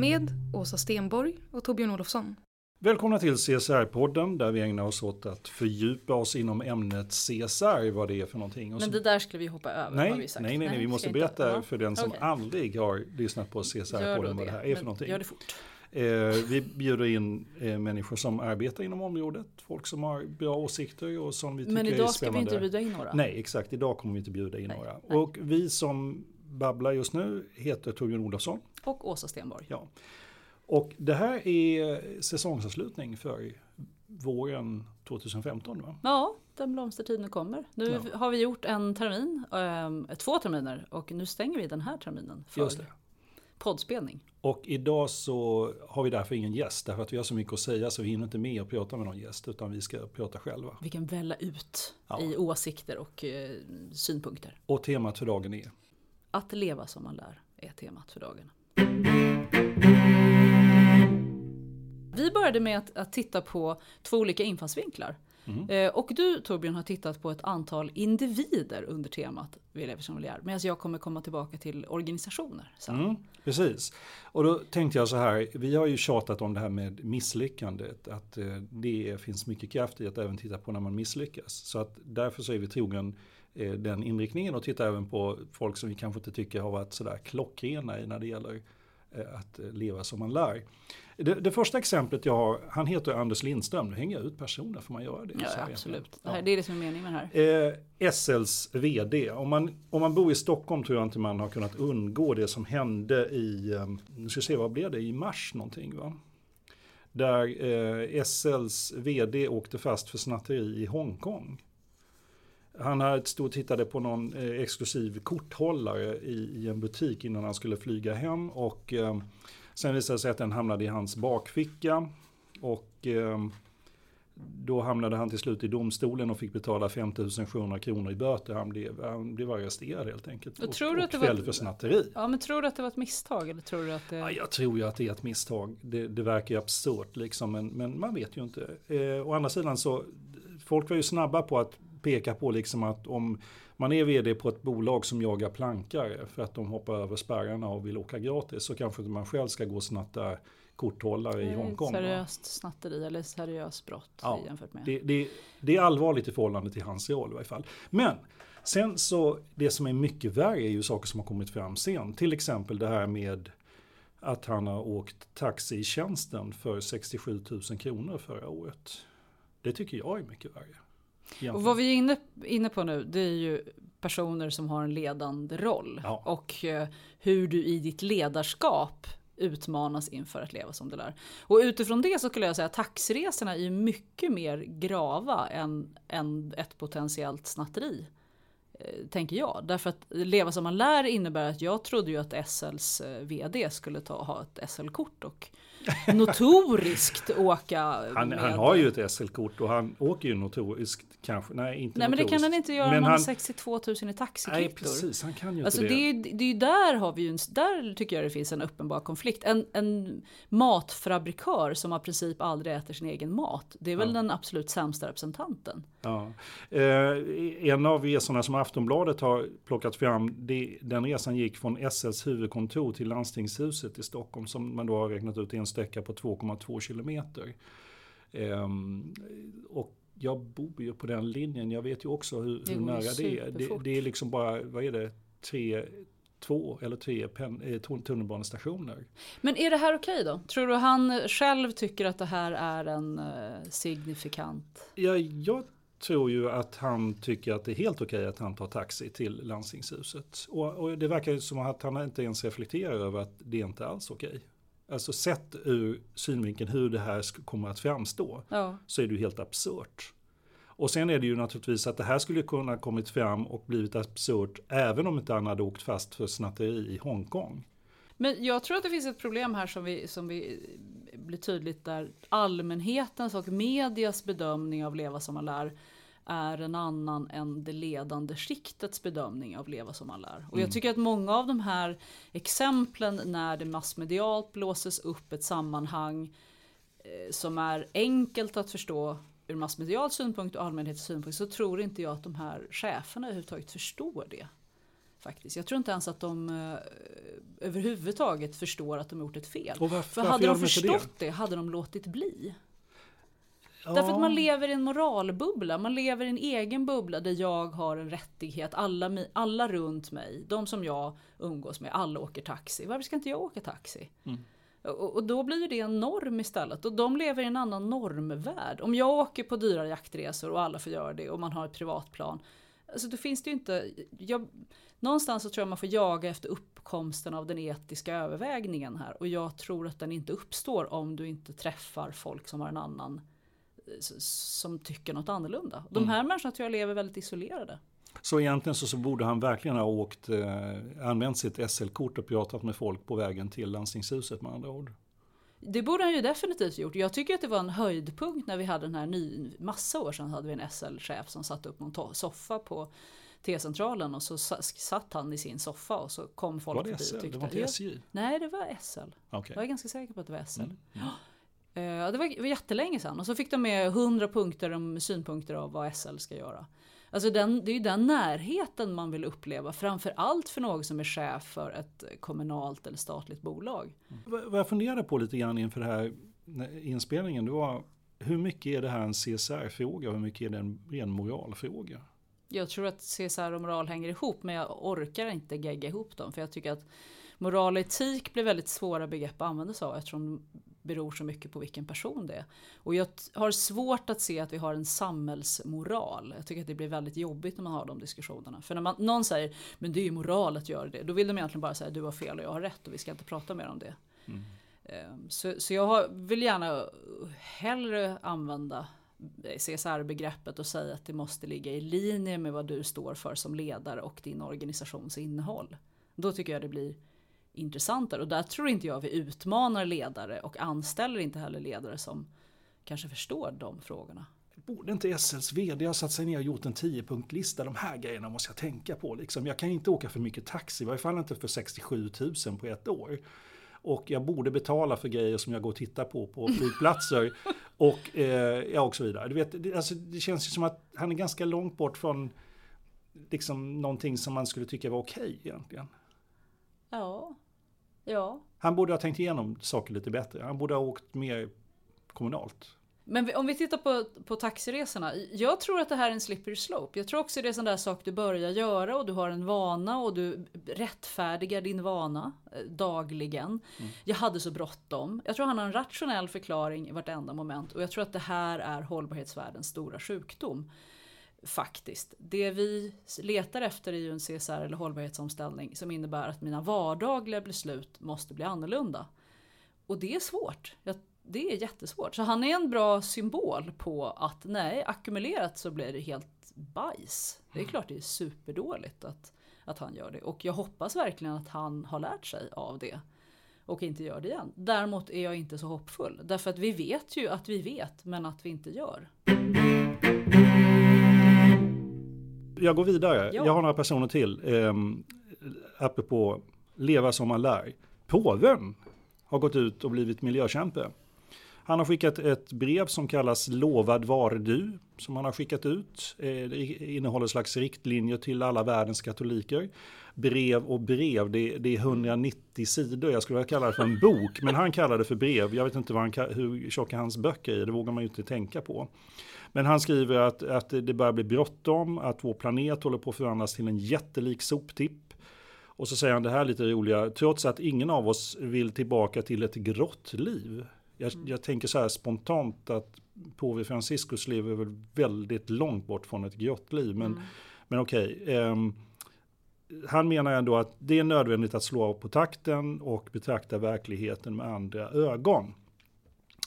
med Åsa Stenborg och Torbjörn Olofsson. Välkomna till CSR-podden där vi ägnar oss åt att fördjupa oss inom ämnet CSR, vad det är för någonting. Och Men det där skulle vi hoppa över. nej, vi sagt. nej, nej, nej, vi måste inte- berätta ja, för den som okej. aldrig har lyssnat på CSR-podden vad det här är Men för någonting. Gör det fort. Eh, vi bjuder in eh, människor som arbetar inom området, folk som har bra åsikter och som vi tycker Men är idag ska vi spännande. inte bjuda in några. Nej, exakt. Idag kommer vi inte bjuda in Nej, några. nej. Och vi som babblar just nu heter Torbjörn Olofsson. Och Åsa Stenborg. Ja. Och det här är säsongsavslutning för våren 2015 va? Ja, den blomstertiden kommer. Nu Ja. har vi gjort en termin, ehm, två terminer och nu stänger vi den här terminen för Just det. poddspelning. Och idag så har vi därför ingen gäst, därför att vi har så mycket att säga så vi hinner inte med att prata med någon gäst, utan vi ska prata själva. Vi kan välla ut Ja. i åsikter och eh, synpunkter. Och temat för dagen är Att leva som man lär är temat för dagen. Vi började med att, att titta på två olika infallsvinklar. Eh, och du Torbjörn har tittat på ett antal individer under temat Vi lever som vi lär. Medan jag kommer komma tillbaka till organisationer. Mm, precis. Och då tänkte jag så här, vi har ju tjatat om det här med misslyckandet, att eh, det finns mycket kraft i att även titta på när man misslyckas. Så att därför så är vi trogen den inriktningen och tittar även på folk som vi kanske inte tycker har varit sådär klockrena i när det gäller eh, att eh, leva som man lär. Det, det första exemplet jag har, han heter Anders Lindström, nu hänger jag ut personer, får man göra det? Ja, absolut. Ja. det är det som är meningen med det här. Eh, SLs vd. Om man, om man bor i Stockholm tror jag inte man har kunnat undgå det som hände i, eh, nu ska vi se vad blev det, i mars någonting va? Där eh, SLs vd åkte fast för snatteri i Hongkong. Han hade stod och tittade på någon eh, exklusiv korthållare i, i en butik innan han skulle flyga hem och eh, sen visade det sig att den hamnade i hans bakficka. Och eh, då hamnade han till slut i domstolen och fick betala 5 700 kronor i böter. Han blev, han blev arresterad helt enkelt. Och Och, tror du att det var- för snatteri. Ja, men tror du att det var ett misstag? Eller tror du att det... Ja, jag tror ju att det är ett misstag. Det, det verkar ju absurt liksom, men, men man vet ju inte. Eh, å andra sidan så, folk var ju snabba på att peka på liksom att om man är vd på ett bolag som jagar plankare för att de hoppar över spärrarna och vill åka gratis så kanske man själv ska gå och snatta korthållare i ett Hongkong. va? Seriöst snatteri eller seriöst brott Ja, jämfört med. Det, det, det är allvarligt i förhållande till hans roll i varje fall. Men sen så, det som är mycket värre är ju saker som har kommit fram sen. Till exempel det här med att han har åkt taxi i tjänsten för 67 000 kronor förra året. Det tycker jag är mycket värre. Och vad vi är inne, inne på nu det är ju personer som har en ledande roll. Ja. Och eh, hur du i ditt ledarskap utmanas inför att leva som du lär. Och utifrån det så skulle jag säga att taxiresorna är mycket mer grava än, än ett potentiellt snatteri. eh, Tänker jag. Därför att leva som man lär innebär att jag trodde ju att SLs eh, VD skulle ta, ha ett SL-kort och notoriskt åka Han, med... han har ju ett SL-kort och han åker ju notoriskt kanske. Nej, inte Nej men det kan han inte göra Men om han har han- 62 000 i Nej, taxikvittor. precis. Han kan ju Alltså inte det det. är, ju- det är där har vi ju en, där tycker jag det finns en uppenbar konflikt. En, en matfabrikör som i princip aldrig äter sin egen mat. Det är väl den absolut sämsta representanten. Ja. Eh, en av resorna som Aftonbladet har plockat fram, det, den resan gick från SLs huvudkontor till landstingshuset i Stockholm som man då har räknat ut är en sträcka på 2,2 kilometer. Ehm, och jag bor ju på den linjen, jag vet ju också hur, Det hur nära det är. Det, det är liksom bara, vad är det, tre, två eller tre pen, eh, tun- tunnelbanestationer. Men är det här okej då? Tror du han själv tycker att det här är en eh, signifikant? Ja, jag tror ju att han tycker att det är helt okej att han tar taxi till landstingshuset. Och, och det verkar ju som att han inte ens reflekterar över att det inte alls är okej. Alltså sett ur synvinkeln hur det här kommer att framstå Ja. så är det ju helt absurt. Och sen är det ju naturligtvis att det här skulle kunna kommit fram och blivit absurt även om inte han hade åkt fast för snatteri i Hongkong. Men jag tror att det finns ett problem här som vi, som vi blir tydligt där allmänhetens och medias bedömning av Leva som man lär är en annan än det ledande skiktets bedömning av Leva som man lär. Och jag tycker att många av de här exemplen när det massmedialt blåses upp ett sammanhang eh, som är enkelt att förstå ur massmedial synpunkt och allmänhetens synpunkt så tror inte jag att de här cheferna överhuvudtaget förstår det. Faktiskt. Jag tror inte ens att de eh, överhuvudtaget förstår att de gjort ett fel. Och varför- För hade de inte det? förstått det? hade de låtit bli. Därför att man lever i en moralbubbla, man lever i en egen bubbla där jag har en rättighet, alla, alla runt mig, de som jag umgås med, alla åker taxi. Varför ska inte jag åka taxi? Och, och då blir det en norm istället och de lever i en annan normvärld. Om jag åker på dyra jaktresor och alla får göra det och man har ett privatplan. Alltså då finns det ju inte, jag, någonstans så tror jag man får jaga efter uppkomsten av den etiska övervägningen här. Och jag tror att den inte uppstår om du inte träffar folk som har en annan som tycker något annorlunda. De här människorna tror jag lever väldigt isolerade. Så egentligen så, så borde han verkligen ha åkt, eh, använt sitt SL-kort och pratat med folk på vägen till landstingshuset med andra ord. Det borde han ju definitivt gjort. Jag tycker att det var en höjdpunkt när vi hade den här ny, massa år sedan hade vi en SL-chef som satte upp någon soffa på T-centralen och så sa- satt han i sin soffa och så kom folk Var det förbi SL? och tyckte Det var inte. SJ? Nej, det var SL. Okej. Jag är ganska säker på att det var SL. Mm. Ja. Eh, Det var, jättelänge sedan och så fick de med 100 punkter om synpunkter av vad SL ska göra. Alltså den, det är ju den närheten man vill uppleva, framför allt för någon som är chef för ett kommunalt eller statligt bolag. Vad vad jag funderade på lite grann inför det här inspelningen, det var hur mycket är det här en CSR-fråga och hur mycket är det en ren moralfråga? Jag tror att CSR och moral hänger ihop men jag orkar inte gegga ihop dem för jag tycker att moral och etik blir väldigt svåra begrepp att använda sig av eftersom beror så mycket på vilken person det är. Och jag har svårt att se att vi har en samhällsmoral. Jag tycker att det blir väldigt jobbigt när man har de diskussionerna. För när man, någon säger men det är ju moral att göra det, då vill de egentligen bara säga du har fel och jag har rätt och vi ska inte prata mer om det. Ehm, Så, så jag har, vill gärna hellre använda CSR-begreppet och säga att det måste ligga i linje med vad du står för som ledare och din organisations innehåll. Då tycker jag det blir intressantare och där tror inte jag vi utmanar ledare och anställer inte heller ledare som kanske förstår de frågorna. Borde inte SLs vd ha satt sig ner och gjort en 10-punktlista? De här grejerna måste jag tänka på. Liksom. Jag kan inte åka för mycket taxi, i varje fall inte för 67 000 på ett år. Och jag borde betala för grejer som jag går och tittar på på flygplatser. och, eh, ja, och så vidare. Du vet, det, alltså, det känns ju som att han är ganska långt bort från liksom, någonting som man skulle tycka var okej egentligen. Ja, ja. Han borde ha tänkt igenom saker lite bättre. Han borde ha åkt mer kommunalt. Men om vi tittar på, på taxiresorna. Jag tror att det här är en slippery slope. Jag tror också det är en sån där sak du börjar göra och du har en vana och du rättfärdigar din vana eh, dagligen. Jag hade så bråttom. Jag tror han har en rationell förklaring i vartenda moment och jag tror att det här är hållbarhetsvärldens stora sjukdom. Faktiskt. Det vi letar efter är ju en CSR eller hållbarhetsomställning som innebär att mina vardagliga beslut måste bli annorlunda. Och det är svårt. Det är jättesvårt. Så han är en bra symbol på att nej, ackumulerat så blir det helt bajs. Det är klart det är superdåligt att, att han gör det. Och jag hoppas verkligen att han har lärt sig av det. och inte gör det igen. Däremot är jag inte så hoppfull. Därför att vi vet ju att vi vet, men att vi inte gör. Jag går vidare. Ja. Jag har några personer till. Eh, apropå leva som man lär. Påven har gått ut och blivit miljökämpe. Han har skickat ett brev som kallas Lovad var du, som han har skickat ut. Eh, Det innehåller slags riktlinjer till alla världens katoliker. Brev och brev, det, det är 190 sidor. Jag skulle vilja kalla det för en bok, men han kallar det för brev. Jag vet inte vad han, hur tjocka hans böcker är, det vågar man ju inte tänka på. Men han skriver att, att det börjar bli bråttom, att vår planet håller på att förvandlas till en jättelik soptipp. Och så säger han det här lite roliga, trots att ingen av oss vill tillbaka till ett grått liv. Jag, jag tänker så här spontant att påve Franciscus lever väl väldigt långt bort från ett grått liv. Men, men okej, ehm, han menar ändå att det är nödvändigt att slå av på takten och betrakta verkligheten med andra ögon.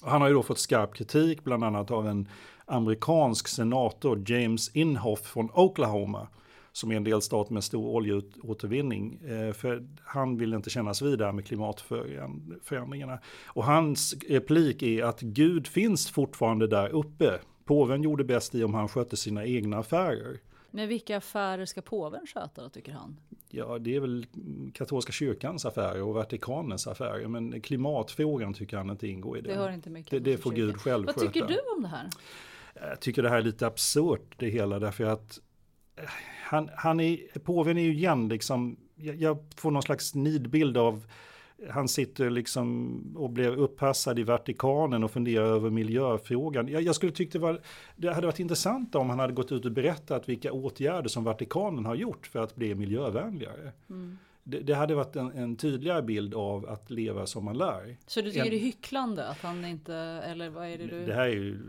Han har ju då fått skarp kritik, bland annat av en amerikansk senator, James Inhofe från Oklahoma, som är en delstat med stor oljeåtervinning. Eh, För han vill inte kännas vid det här med klimatförändringarna. Och hans replik är att Gud finns fortfarande där uppe. Påven gjorde bäst i om han skötte sina egna affärer. Men vilka affärer ska påven sköta då, tycker han? Ja, det är väl katolska kyrkans affärer och Vatikanens affärer. Men klimatfrågan tycker han inte ingår i det. Det hör inte mycket det, det får Gud själv Vad sköta. tycker du om det här? Jag tycker det här är lite absurt det hela därför att eh, han, han är, påven är ju igen liksom, jag, jag får någon slags nidbild av han sitter liksom och blir uppassad i Vatikanen och funderar över miljöfrågan. Jag, jag skulle tycka det, var, det hade varit intressant om han hade gått ut och berättat vilka åtgärder som Vatikanen har gjort för att bli miljövänligare. Mm. Det, det hade varit en, en tydligare bild av att leva som man lär. Så du tycker En- det är hycklande att han inte, eller vad är det du? Det här är ju,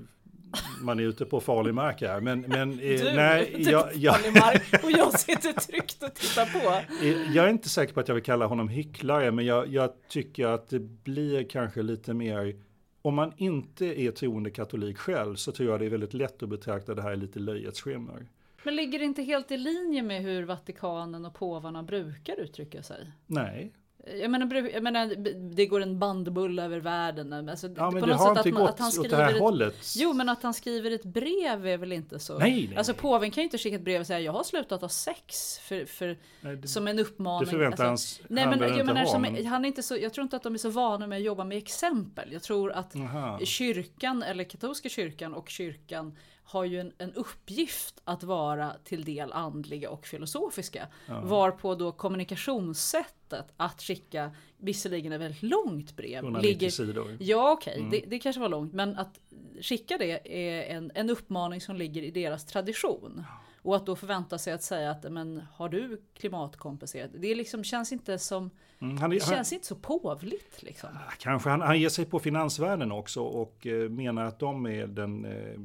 man är ute på farlig mark här. Men, men eh, du, nej, typ jag, jag, farlig mark och jag sitter tryggt och tittar på. Eh, Jag är inte säker på att jag vill kalla honom hycklare, men jag, jag tycker att det blir kanske lite mer, om man inte är troende katolik själv så tror jag det är väldigt lätt att betrakta det här i lite löjets skimmer. Men ligger det inte helt i linje med hur Vatikanen och påvarna brukar uttrycka sig? Nej, Jag menar, jag menar det går en bandbull över världen. Alltså, ja, men på det har inte att gått att han åt det skriver här ett- hållet. Jo, men att han skriver ett brev är väl inte så? Nej, nej, Alltså påven kan ju inte skicka ett brev och säga jag har slutat ha sex för, för, Nej, det- som en uppmaning. det förväntar alltså, hans- nej, han men, jag, inte menar, ha, men- han är inte så, jag tror inte att de är så vana med att jobba med exempel. Jag tror att Aha. kyrkan, eller katolska kyrkan och kyrkan har ju en, en uppgift att vara till del andliga och filosofiska. Varpå då kommunikationssättet att skicka, visserligen ett väldigt långt brev, 190 ligger, sidor. Ja okej, det, det kanske var långt, men att skicka det är en, en uppmaning som ligger i deras tradition. Och att då förvänta sig att säga att men har du klimatkompenserat? Det liksom känns inte som, Mm, han, det han, känns inte så påvligt liksom. Kanske han, han ger sig på finansvärlden också och eh, menar att de är den, eh,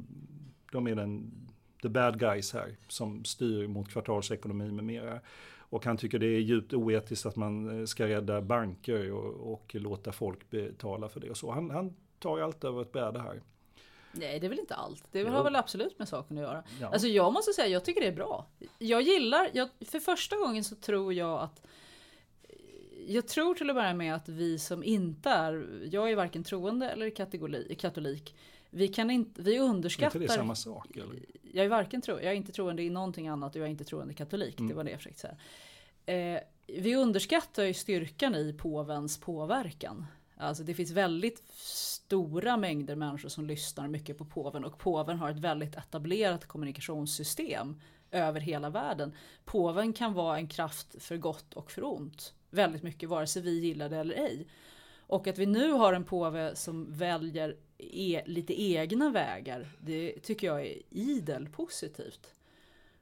de är den, the bad guys här som styr mot kvartalsekonomi med mera. Och han tycker det är djupt oetiskt att man eh, ska rädda banker och, och låta folk betala för det och så. Han, han tar allt över ett bräde här. Nej det är väl inte allt. Det Jo. har väl absolut med saken att göra. Ja. Alltså jag måste säga, jag tycker det är bra. Jag gillar, jag, för första gången så tror jag att jag tror till att börja med att vi som inte är, jag är varken troende eller kategori, katolik, vi kan inte, vi Är underskattar inte det samma sak? Eller? jag är varken tro, jag är inte troende i någonting annat och jag är inte troende katolik. Mm. Det var det jag försökte säga. Eh, vi underskattar ju styrkan i påvens påverkan. Alltså det finns väldigt stora mängder människor som lyssnar mycket på påven och påven har ett väldigt etablerat kommunikationssystem över hela världen. Påven kan vara en kraft för gott och för ont. Väldigt mycket vare sig vi gillar det eller ej. Och att vi nu har en påve som väljer e lite egna vägar, det tycker jag är idel positivt.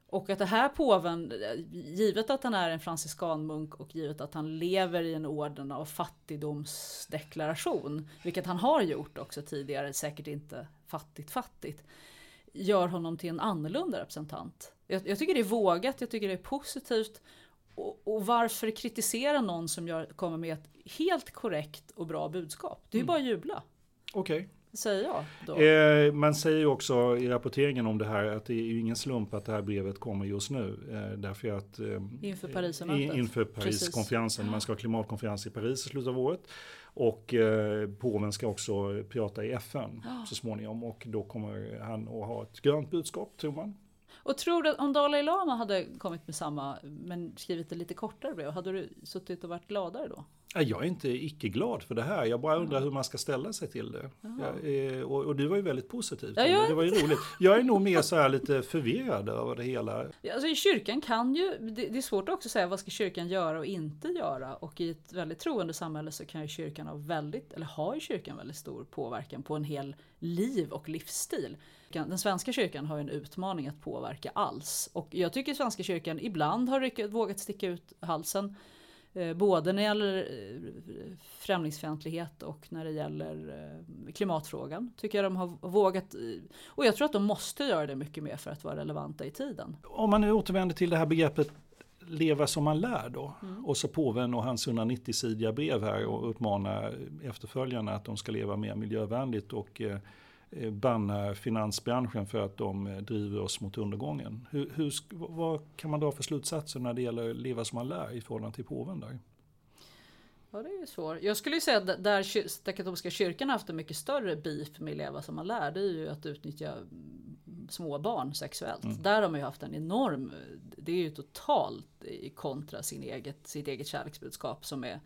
Och att det här påven, givet att han är en franciskanmunk och givet att han lever i en orden av fattigdomsdeklaration, vilket han har gjort också tidigare, säkert inte fattigt fattigt, gör honom till en annorlunda representant. Jag, jag tycker det är vågat, jag tycker det är positivt. Och, och varför kritisera någon som gör, kommer med ett helt korrekt och bra budskap? Det är ju bara att jubla, Okej. Säger jag då. Eh, man säger ju också i rapporteringen om det här att det är ju ingen slump att det här brevet kommer just nu. Eh, därför att eh, Inför i- Inför. Pariskonferensen. Man ska ha klimatkonferens i Paris i slutet av året. Och eh, påven ska också prata i FN så småningom och då kommer han att ha ett grönt budskap tror man. Och tror du att om Dalai Lama hade kommit med samma, men skrivit det lite kortare brev, hade du suttit och varit gladare då? Jag är inte icke-glad för det här. Jag bara undrar hur man ska ställa sig till det. Jag, och, och du var ju väldigt positiv. Ja, jag det. var ju roligt. Jag är nog mer så här lite förvirrad över det hela. Alltså, kyrkan kan ju, det, det är svårt också att säga vad ska kyrkan göra och inte göra. Och i ett väldigt troende samhälle så kan ju kyrkan ha väldigt, eller har ju kyrkan väldigt stor påverkan på en hel liv och livsstil. Den svenska kyrkan har ju en utmaning att påverka alls. Och jag tycker svenska kyrkan ibland har vågat sticka ut halsen. Eh, Både när det gäller eh, främlingsfientlighet och när det gäller eh, klimatfrågan. Tycker jag de har vågat. Och jag tror att de måste göra det mycket mer för att vara relevanta i tiden. Om man nu återvänder till det här begreppet leva som man lär då. Mm. Och så påven och hans 190-sidiga brev här och uppmanar efterföljarna att de ska leva mer miljövänligt och banna finansbranschen för att de eh, driver oss mot undergången. Hur, hur, vad kan man dra för slutsatser när det gäller leva som man lär i förhållande till påven där? Ja, det är ju svårt. Jag skulle ju säga att där den katolska kyrkan har haft en mycket större beef med leva som man lär, det är ju att utnyttja mm, små barn sexuellt. Där har man ju haft en enorm, det är ju totalt kontra sin eget, sitt eget kärleksbudskap som är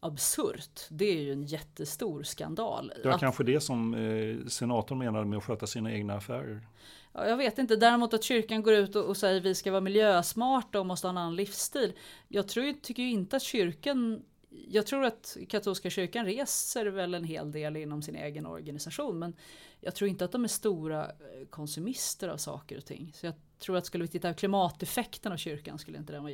absurt. Det är ju en jättestor skandal. Det var Att- kanske det som eh, senatorn menade med att sköta sina egna affärer. Ja, jag vet inte, däremot att kyrkan går ut och, och säger vi ska vara miljösmarta och måste ha en annan livsstil. Jag tror, tycker ju inte att kyrkan jag tror att katolska kyrkan reser väl en hel del inom sin egen organisation men jag tror inte att de är stora eh, konsumister av saker och ting. Så jag tror att skulle vi titta på klimateffekten av kyrkan skulle inte den vara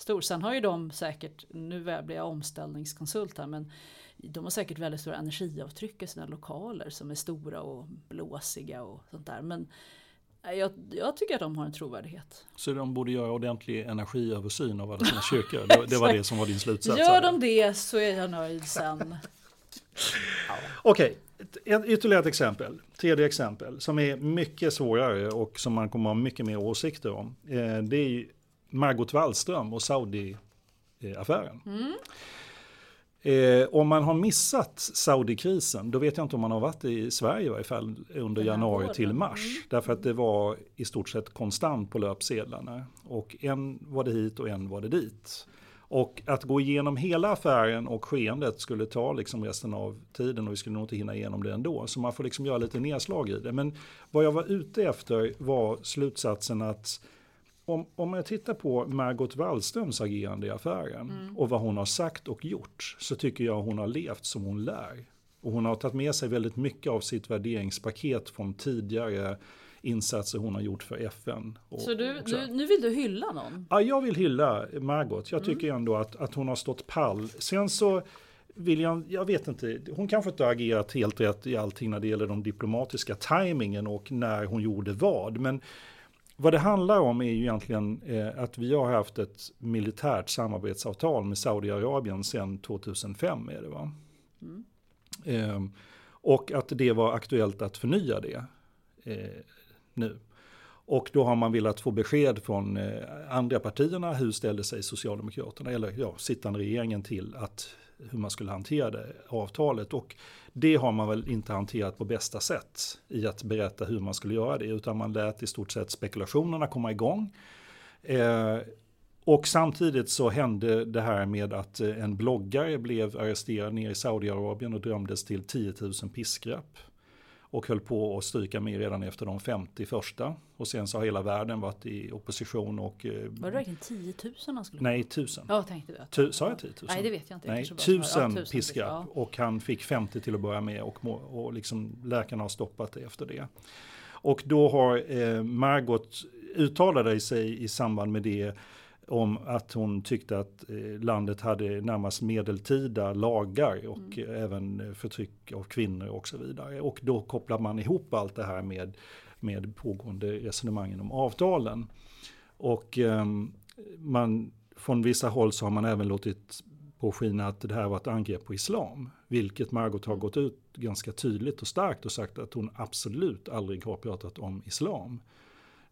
jättestor. Sen har ju de säkert, nu blir jag omställningskonsult här, men de har säkert väldigt stora energiavtryck i sina lokaler som är stora och blåsiga och sånt där. Men nej, jag, jag tycker att de har en trovärdighet. Så de borde göra ordentlig energiöversyn av alla sina kyrkor. Det, det var det som var din slutsats. Gör de det så är jag nöjd sen. Okej, ett- ytterligare ett exempel. Tredje exempel som är mycket svårare och som man kommer att ha mycket mer åsikter om. Eh, Det är Margot Wallström och Saudi-affären. Eh, om man har missat Saudi-krisen, då vet jag inte om man har varit i Sverige i varje fall under januari våren. till mars. Därför att det var i stort sett konstant på löpsedlarna. Och en var det hit och en var det dit. Och att gå igenom hela affären och skeendet skulle ta liksom resten av tiden och vi skulle nog inte hinna igenom det ändå. Så man får liksom göra lite nedslag i det. Men vad jag var ute efter var slutsatsen att om, om jag tittar på Margot Wallströms agerande i affären och vad hon har sagt och gjort så tycker jag hon har levt som hon lär. Och hon har tagit med sig väldigt mycket av sitt värderingspaket från tidigare insatser hon har gjort för FN. Och, Så du, så. nu, vill du hylla någon? Ja, jag vill hylla Margot. Jag tycker ändå att, att hon har stått pall. Sen så vill jag, jag vet inte, hon kanske inte har agerat helt rätt i allting när det gäller de diplomatiska tajmingen och när hon gjorde vad. Men vad det handlar om är ju egentligen eh, att vi har haft ett militärt samarbetsavtal med Saudiarabien sedan 2005 är det va? Eh, och att det var aktuellt att förnya det eh, nu. Och då har man velat få besked från eh, andra partierna. Hur ställde sig Socialdemokraterna, eller ja, sittande regeringen till att hur man skulle hantera det avtalet. Och det har man väl inte hanterat på bästa sätt i att berätta hur man skulle göra det. Utan man lät i stort sett spekulationerna komma igång. Eh, och samtidigt så hände det här med att eh, en bloggare blev arresterad nere i Saudiarabien och dömdes till 10 000 piskrapp. Och höll på att stryka med redan efter de 50 första. Och sen så har hela världen varit i opposition och... eh, Var det verkligen 10 000 han skulle Nej, tusen. Ja, tänkte jag. Tu, sa jag 10 000? Nej, det vet jag inte. Nej, kanske bara- tusen ja, piskrapp. ja. Och han fick 50 till att börja med och, och liksom läkarna har stoppat det efter det. Och då har eh, Margot uttalade sig i samband med det om att hon tyckte att eh, landet hade närmast medeltida lagar och eh, även eh, förtryck av kvinnor och så vidare. Och då kopplar man ihop allt det här med, med pågående resonemangen om avtalen. Och ehm, man, från vissa håll så har man även låtit påskina att det här var ett angrepp på islam. Vilket Margot har gått ut ganska tydligt och starkt och sagt att hon absolut aldrig har pratat om islam.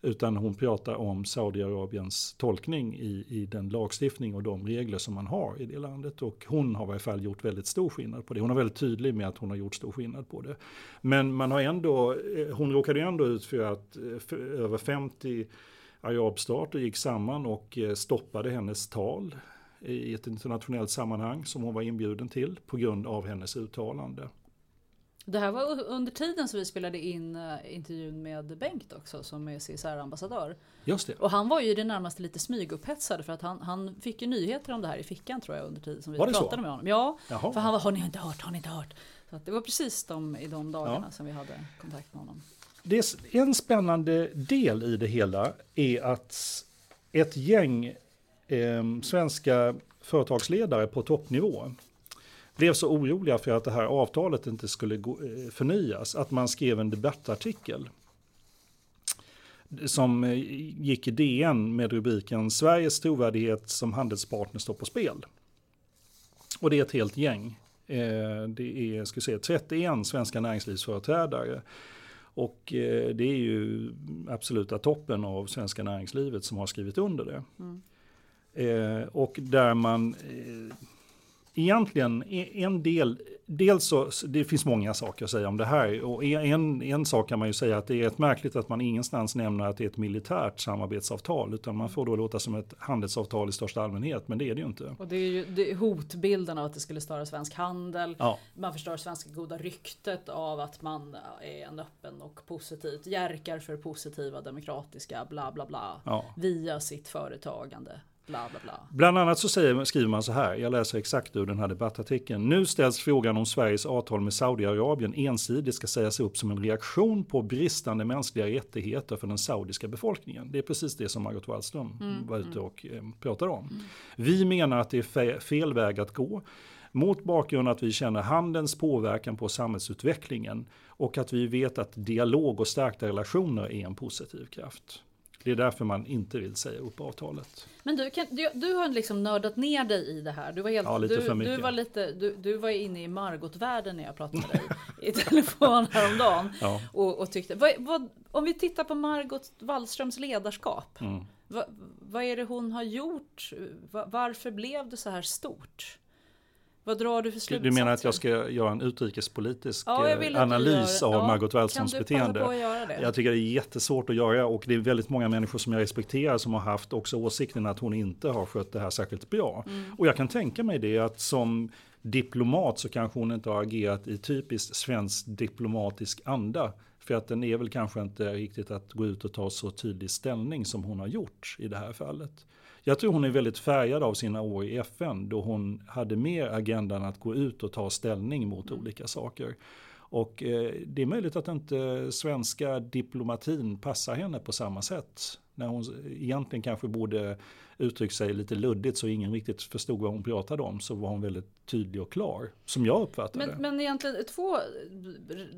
Utan hon pratar om Saudiarabiens tolkning i, i den lagstiftning och de regler som man har i det landet. Och hon har i alla fall gjort väldigt stor skillnad på det. Hon är väldigt tydlig med att hon har gjort stor skillnad på det. Men man har ändå, eh, hon råkade ändå ut för att eh, för över 50 arabstater gick samman och eh, stoppade hennes tal i ett internationellt sammanhang som hon var inbjuden till på grund av hennes uttalande. Det här var under tiden som vi spelade in uh, intervjun med Bengt också som är CSR-ambassadör. Just det. Och han var ju i det närmaste lite smygupphetsad för att han, han fick ju nyheter om det här i fickan tror jag under tiden som vi pratade så? med honom. Ja, Jaha. för han var har ni inte hört, har ni inte hört? Så det var precis de, i de dagarna Ja. som vi hade kontakt med honom. Det är en spännande del i det hela är att ett gäng eh, svenska företagsledare på toppnivå blev så oroliga för att det här avtalet inte skulle gå, eh, förnyas att man skrev en debattartikel som eh, gick i DN med rubriken Sveriges trovärdighet som handelspartner står på spel. Och det är ett helt gäng. Eh, det är ska säga, 31 svenska näringslivsföreträdare. Och det är ju absoluta toppen av svenska näringslivet som har skrivit under det. Eh, och där man egentligen e- en del, dels så, det finns många saker att säga om det här. Och en, en sak kan man ju säga att det är ett märkligt att man ingenstans nämner att det är ett militärt samarbetsavtal. Utan man får då låta som ett handelsavtal i största allmänhet, men det är det ju inte. Och det är ju det är hotbilden av att det skulle störa svensk handel. Ja. Man förstör svenska goda ryktet av att man är en öppen och positivt järkar för positiva demokratiska bla bla bla. Ja. Via sitt företagande. Bla bla bla. Bland annat så säger, skriver man så här, jag läser exakt ur den här debattartikeln. Nu ställs frågan om Sveriges avtal med Saudiarabien ensidigt ska sägas upp som en reaktion på bristande mänskliga rättigheter för den saudiska befolkningen. Det är precis det som Margot Wallström var ute och eh, pratade om. Vi menar att det är fe- fel väg att gå. Mot bakgrund att vi känner handelns påverkan på samhällsutvecklingen och att vi vet att dialog och stärkta relationer är en positiv kraft. Det är därför man inte vill säga upp avtalet. Men du, kan, du, du har liksom nördat ner dig i det här. Du var, helt, Ja, du, du var, lite, du, du var inne i Margot-världen när jag pratade med dig i telefon häromdagen. Ja. Och, och tyckte, vad, vad, om vi tittar på Margot Wallströms ledarskap. Mm. Vad, vad är det hon har gjort? Va- Varför blev det så här stort? Vad drar du för slutsatser? du menar att jag ska göra en utrikespolitisk Ja, eh, analys av ja, Margot Wallströms beteende? Jag tycker det är jättesvårt att göra och det är väldigt många människor som jag respekterar som har haft också åsikten att hon inte har skött det här särskilt bra. Mm. Och jag kan tänka mig det att som diplomat så kanske hon inte har agerat i typiskt svensk diplomatisk anda. För att den är väl kanske inte riktigt att gå ut och ta så tydlig ställning som hon har gjort i det här fallet. Jag tror hon är väldigt färgad av sina år i FN då hon hade mer agendan att gå ut och ta ställning mot olika saker. Och eh, det är möjligt att inte svenska diplomatin passar henne på samma sätt. När hon egentligen kanske borde uttryckt sig lite luddigt så ingen riktigt förstod vad hon pratade om så var hon väldigt tydlig och klar. Som jag uppfattade Men, det. men egentligen två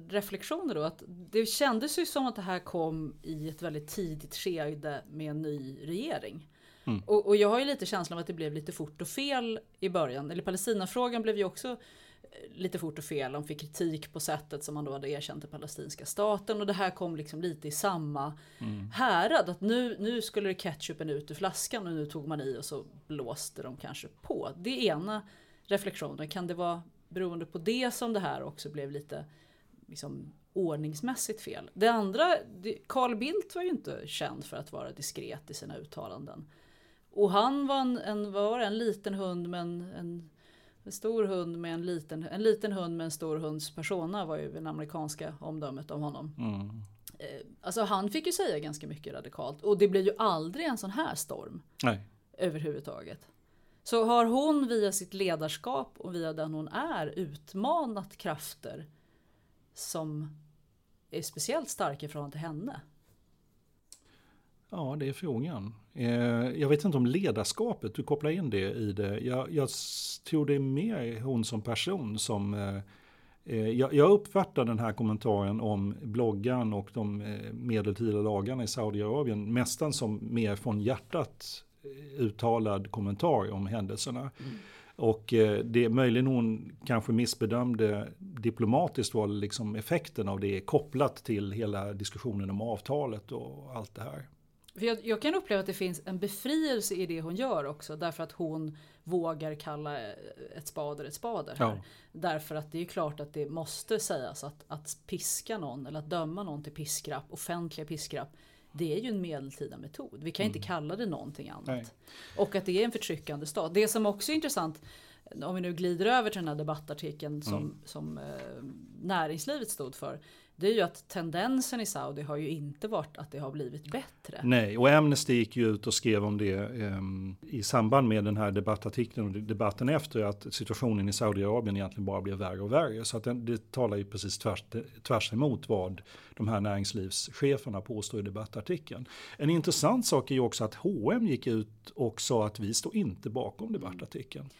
reflektioner då. Att det kändes ju som att det här kom i ett väldigt tidigt skede med en ny regering. Mm. Och, och jag har ju lite känslan av att det blev lite fort och fel i början. Eller Palestinafrågan blev ju också eh, lite fort och fel. De fick kritik på sättet som man då hade erkänt den palestinska staten. Och det här kom liksom lite i samma Mm. härad. Att nu, nu skulle ketchupen ut ur flaskan och nu tog man i och så blåste de kanske på. Det ena reflektionen. Kan det vara beroende på det som det här också blev lite liksom, ordningsmässigt fel? Det andra, Carl Bildt var ju inte känd för att vara diskret i sina uttalanden. Och han var en, en, var det, en liten hund med en, en, en stor hund med en liten, en liten hund med en stor hunds persona var ju det amerikanska omdömet om honom. Mm. Eh, Alltså han fick ju säga ganska mycket radikalt och det blev ju aldrig en sån här storm Nej. överhuvudtaget. Så har hon via sitt ledarskap och via den hon är utmanat krafter som är speciellt starka i förhållande till henne? Ja, det är frågan. Eh, jag vet inte om ledarskapet, du kopplar in det i det. Jag, jag tror det är mer hon som person som... Eh, eh, jag, jag uppfattar den här kommentaren om bloggan och de medeltida lagarna i Saudiarabien nästan som mer från hjärtat uttalad kommentar om händelserna. Och eh, det möjligen hon kanske missbedömde diplomatiskt var liksom effekten av det kopplat till hela diskussionen om avtalet och allt det här. För jag, jag, kan uppleva att det finns en befrielse i det hon gör också. Därför att hon vågar kalla ett spader ett spader. Här. Ja. Därför att det är klart att det måste sägas att, att piska någon eller att döma någon till piskrapp, offentliga piskrapp. Det är ju en medeltida metod. Vi kan mm. inte kalla det någonting annat. Nej. Och att det är en förtryckande stat. Det som också är intressant om vi nu glider över till den här debattartikeln som, mm. som eh, näringslivet stod för det är ju att tendensen i Saudi har ju inte varit att det har blivit bättre. Nej, och Amnesty gick ju ut och skrev om det eh, i samband med den här debattartikeln och debatten efter att situationen i Saudiarabien egentligen bara blev värre och värre. Så att det, det talar ju precis tvärs, tvärs emot vad de här näringslivscheferna påstår i debattartikeln. En intressant sak är ju också att H&M gick ut och sa att vi står inte bakom debattartikeln.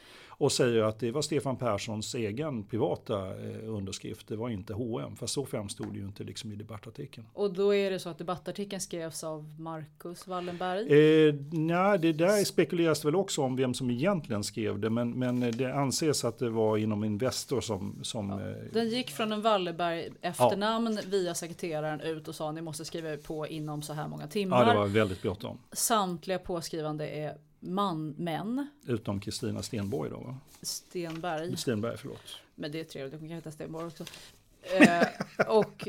Och säger att det var Stefan Perssons egen privata eh, underskrift, det var inte H&M. Fast så framstod det ju inte liksom i debattartikeln. Och då är det så att debattartikeln skrevs av Marcus Wallenberg? Eh, nej, det där spekuleras väl också om vem som egentligen skrev det. Men, men det anses att det var inom Investor som... som ja. Eh, Den gick från en Wallenberg efternamn ja. via sekreteraren ut och sa ni måste skriva på inom så här många timmar. Ja, det var väldigt bråttom. Samtliga påskrivande är man, män. Utom Kristina Stenborg då va? Stenberg. Stenberg, förlåt. Men det är trevligt, hon kan heta Stenborg också. Eh, och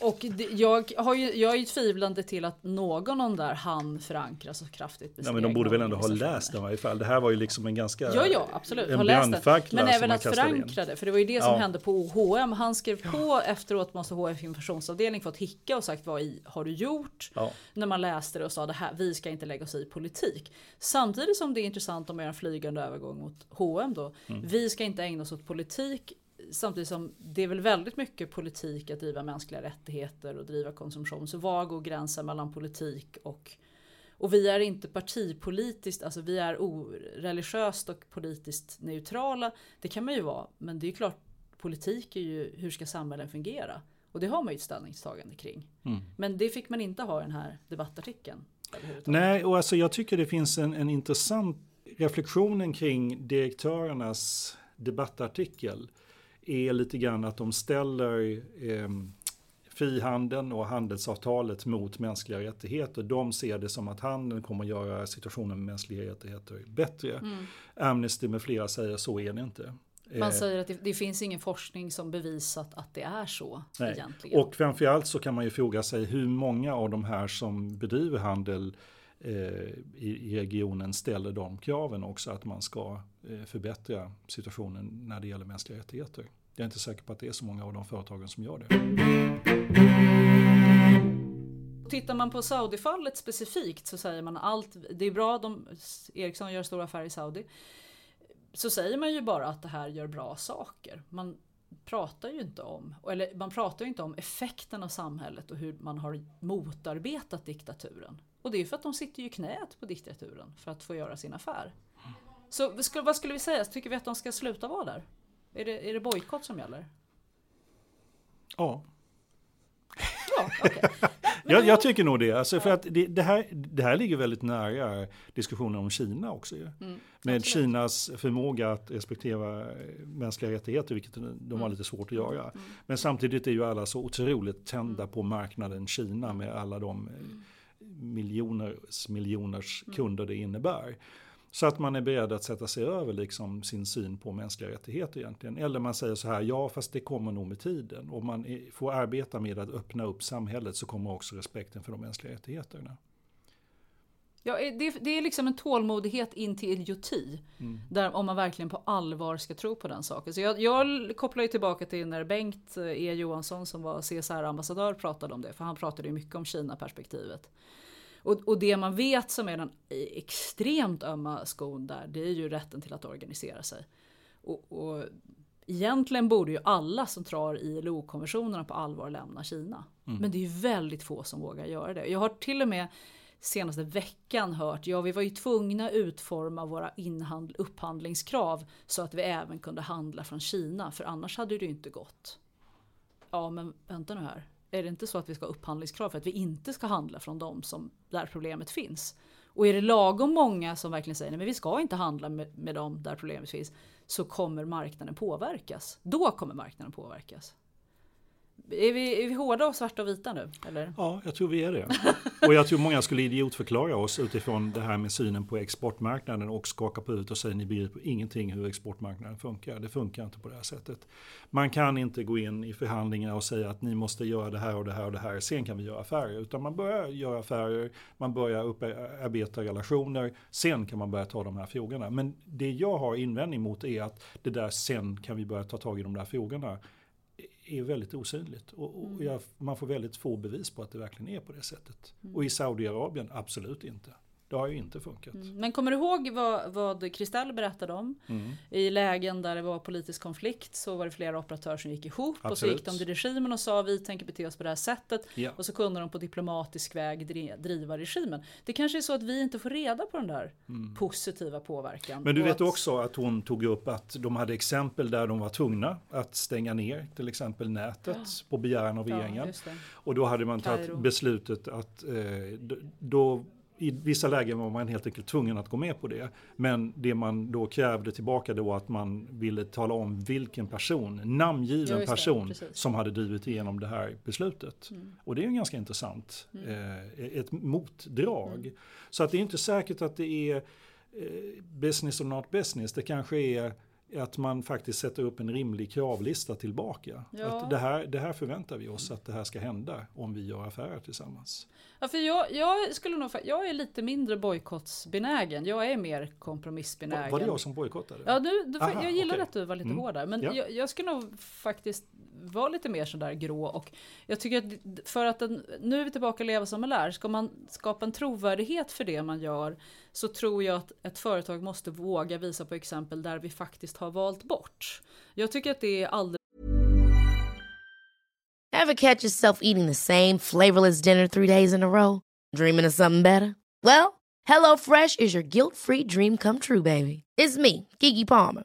och det, jag, har ju, jag är ju tvivlande till att någon av där han förankra så kraftigt. Ja, men de borde väl ändå ha läst den i varje fall. Det här var ju liksom en ganska... Ja, ja, absolut. Har läst den. Men även att förankra det. För det var ju det som ja. hände på H&M. Han skrev på efteråt måste HF informationsavdelning fått hicka och sagt vad i har du gjort? Ja. När man läste det och sa det här, vi ska inte lägga oss i politik. Samtidigt som det är intressant om jag en flygande övergång mot H&M då. Mm. Vi ska inte ägna oss åt politik samtidigt som det är väl väldigt mycket politik att driva mänskliga rättigheter och driva konsumtion. Så var går gränsen mellan politik och och vi är inte partipolitiskt, alltså vi är oreligiöst och politiskt neutrala. Det kan man ju vara, men det är klart politik är ju hur ska samhällen fungera? Och det har man ju ett ställningstagande kring. Mm. Men det fick man inte ha i den här debattartikeln. Nej, och alltså jag tycker det finns en, en intressant reflektionen kring direktörernas debattartikel är lite grann att de ställer eh, frihandeln och handelsavtalet mot mänskliga rättigheter. De ser det som att handeln kommer att göra situationen med mänskliga rättigheter bättre. Mm. Amnesty med flera säger så är det inte. Man eh, säger att det, det, finns ingen forskning som bevisat att det är så. Nej. Egentligen. Och framförallt så kan man ju fråga sig hur många av de här som bedriver handel eh, i, i, regionen ställer de kraven också att man ska eh, förbättra situationen när det gäller mänskliga rättigheter. Jag är inte säker på att det är så många av de företagen som gör det. Tittar man på Saudi-fallet specifikt så säger man allt, det är bra, de, Ericsson gör stora affärer i Saudi. Så säger man ju bara att det här gör bra saker. Man pratar ju inte om, eller man pratar ju inte om effekten av samhället och hur man har motarbetat diktaturen. Och det är för att de sitter ju i knät på diktaturen för att få göra sin affär. Så vad skulle vi säga? Tycker vi att de ska sluta vara där? Är det, är det bojkott som gäller? Ja. Ja, okay. jag, jag, tycker nog det. Alltså för att det, det, här, det här ligger väldigt nära diskussionen om Kina också. Mm, Med absolut. Kinas förmåga att respektera mänskliga rättigheter, vilket de har mm. lite svårt att göra. Mm. Men samtidigt är ju alla så otroligt tända mm. på marknaden Kina med alla de mm. miljoners miljoners mm. kunder det innebär. Så att man är beredd att sätta sig över liksom sin syn på mänskliga rättigheter egentligen. Eller man säger så här, ja fast det kommer nog med tiden. Om man får arbeta med att öppna upp samhället så kommer också respekten för de mänskliga rättigheterna. Ja, det, det är liksom en tålmodighet in till idioti. Mm. Där, om man verkligen på allvar ska tro på den saken. Så jag, jag kopplar ju tillbaka till när Bengt E Johansson som var CSR-ambassadör pratade om det. För han pratade ju mycket om Kina-perspektivet. Och, och det man vet som är den extremt ömma skon där, det är ju rätten till att organisera sig. Och, och egentligen borde ju alla som tar ILO-konventionerna på allvar lämna Kina. Mm. Men det är ju väldigt få som vågar göra det. Jag har till och med senaste veckan hört, ja vi var ju tvungna utforma våra inhandl- upphandlingskrav så att vi även kunde handla från Kina, för annars hade det ju inte gått. Ja men vänta nu här, är det inte så att vi ska ha upphandlingskrav för att vi inte ska handla från de som, där problemet finns? Och är det lagom många som verkligen säger nej men vi ska inte handla med, med dem där problemet finns. Så kommer marknaden påverkas. Då kommer marknaden påverkas. Är vi, är vi hårda och svarta och vita nu? Eller? Ja, jag tror vi är det. Och jag tror många skulle idiotförklara oss utifrån det här med synen på exportmarknaden och skaka på ut och säga ni begriper ingenting hur exportmarknaden funkar. Det funkar inte på det här sättet. Man kan inte gå in i förhandlingar och säga att ni måste göra det här och det här och det här. Sen kan vi göra affärer. Utan man börjar göra affärer, man börjar upparbeta relationer. Sen kan man börja ta de här frågorna. Men det jag har invändning mot är att det där sen kan vi börja ta tag i de där frågorna är väldigt osynligt. Och, och jag, man får väldigt få bevis på att det verkligen är på det sättet. Och i Saudiarabien, absolut inte. Det har ju inte funkat. Mm. Men kommer du ihåg vad, vad Kristall berättade om? Mm. I lägen där det var politisk konflikt så var det flera operatörer som gick ihop Absolut. och så gick de till regimen och sa vi tänker bete oss på det här sättet. Ja. Och så kunde de på diplomatisk väg dri- driva regimen. Det kanske är så att vi inte får reda på den där positiva påverkan. Mm. Men du vet att, också att hon tog upp att de hade exempel där de var tvungna att stänga ner till exempel nätet på begäran av Ja, regeringen. det. Och då hade man tagit beslutet att eh, då i vissa lägen var man helt enkelt tvungen att gå med på det. Men det man då krävde tillbaka då att man ville tala om vilken person, namngiven det, person. Mm. som hade drivit igenom det här beslutet. Och det är ju ganska intressant. Eh, ett motdrag. Mm. Så att det är inte säkert att det är eh, business or not business. Det kanske är att man faktiskt sätter upp en rimlig kravlista tillbaka. Ja. Att det, här, det här förväntar vi oss att det här ska hända om vi gör affärer tillsammans. Ja, för jag, jag, skulle nog, jag är lite mindre bojkottsbenägen. Jag är mer kompromissbenägen. Var, var det jag som bojkottade? Ja, du, du, Aha, jag gillar okej. att du var lite Mm. hårdare. Men Ja. jag, jag skulle nog faktiskt vara lite mer sådär grå. Och jag tycker att för att den, nu är vi tillbaka leva som man lär. Ska man skapa en trovärdighet för det man gör så tror jag att ett företag måste våga visa på exempel där vi faktiskt har valt bort. Jag tycker att det är alldeles Ever catch yourself eating the same flavorless dinner three days in a row? Dreaming of something better? Well, HelloFresh is your guilt free dream come true, baby. It's me, Gigi Palmer.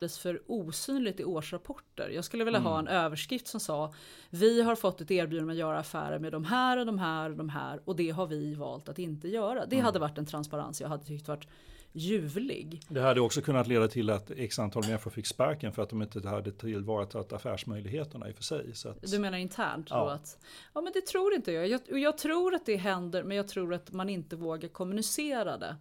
För osynligt i årsrapporter. Jag skulle vilja ha en överskrift som sa Vi har fått ett erbjudande att göra affärer med de här och de här och de här och det har vi valt att inte göra. Det hade varit en transparens jag hade tyckt varit ljuvlig. Det hade också kunnat leda till att x antal människor fick sparken för att de inte hade tillvaratagit affärsmöjligheterna i och för sig. Så att, Du menar internt Ja. att Ja men det tror inte jag. jag. Jag tror att det händer men jag tror att man inte vågar kommunicera det.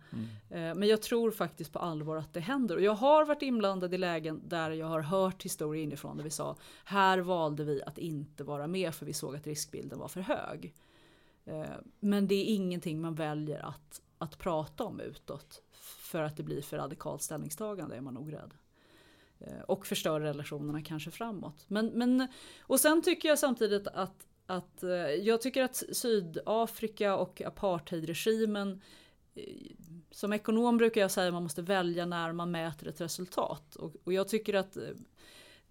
Eh, Men jag tror faktiskt på allvar att det händer. Och jag har varit inblandad i lägen där jag har hört historier inifrån där vi sa här valde vi att inte vara med för vi såg att riskbilden var för hög. Eh, Men det är ingenting man väljer att, att prata om utåt. För att det blir för radikalt ställningstagande är man nog rädd. Eh, och förstör relationerna kanske framåt. Men, men, och sen tycker jag samtidigt att, att eh, jag tycker att Sydafrika och apartheidregimen eh, som ekonom brukar jag säga att man måste välja när man mäter ett resultat. Och, och jag tycker att eh,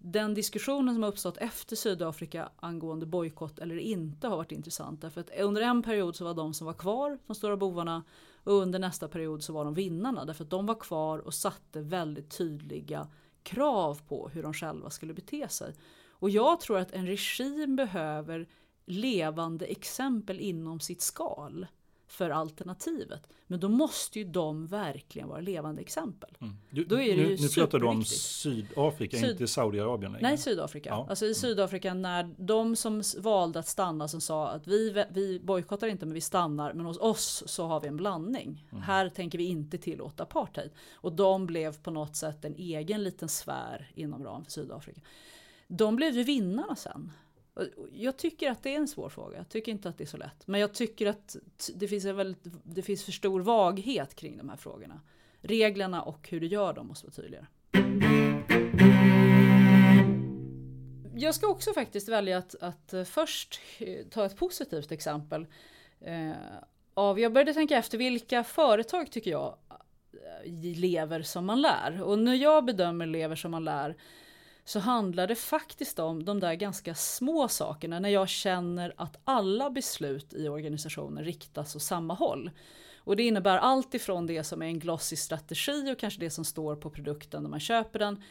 den diskussionen som har uppstått efter Sydafrika angående bojkott eller inte har varit intressant. Därför att under en period så var de som var kvar de stora bovarna och under nästa period så var de vinnarna. Därför att de var kvar och satte väldigt tydliga krav på hur de själva skulle bete sig. Och jag tror att en regim behöver levande exempel inom sitt skal för alternativet. Men då måste ju de verkligen vara levande exempel. Mm. Du, Då är det nu, ju nu pratar du om. Sydafrika, Syd- inte Saudiarabien längre. Nej, Sydafrika. Ja. Alltså i Sydafrika när de som valde att stanna som sa att vi, vi bojkottar inte men vi stannar men hos oss så har vi en blandning. Mm. Här tänker vi inte tillåta apartheid. Och de blev på något sätt en egen liten sfär inom ramen för Sydafrika. De blev ju vinnarna sen. Jag tycker att det är en svår fråga. Jag tycker inte att det är så lätt. Men jag tycker att det finns, en väldigt, det finns för stor vaghet kring de här frågorna. Reglerna och hur du gör dem måste vara tydligare. Jag ska också faktiskt välja att, att eh, först eh, ta ett positivt exempel. Eh, av, jag började tänka efter vilka företag tycker jag lever som man lär. Och när jag bedömer lever som man lär så handlar det faktiskt om de där ganska små sakerna när jag känner att alla beslut i organisationen riktas åt samma håll. Och det innebär allt ifrån det som är en glossy strategi och kanske det som står på produkten när man köper den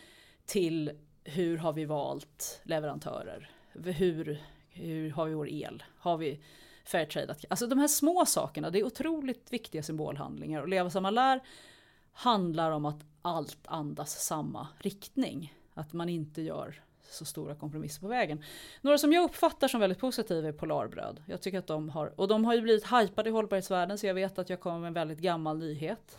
till hur har vi valt leverantörer? Hur, hur har vi vår el? Har vi Fairtrade? Alltså de här små sakerna, det är otroligt viktiga symbolhandlingar och Leva samma lär handlar om att allt andas samma riktning. Att man inte gör så stora kompromisser på vägen. Några som jag uppfattar som väldigt positiva är Polarbröd. Jag tycker att de har, och de har ju blivit hypade i hållbarhetsvärlden så jag vet att jag kommer med en väldigt gammal nyhet.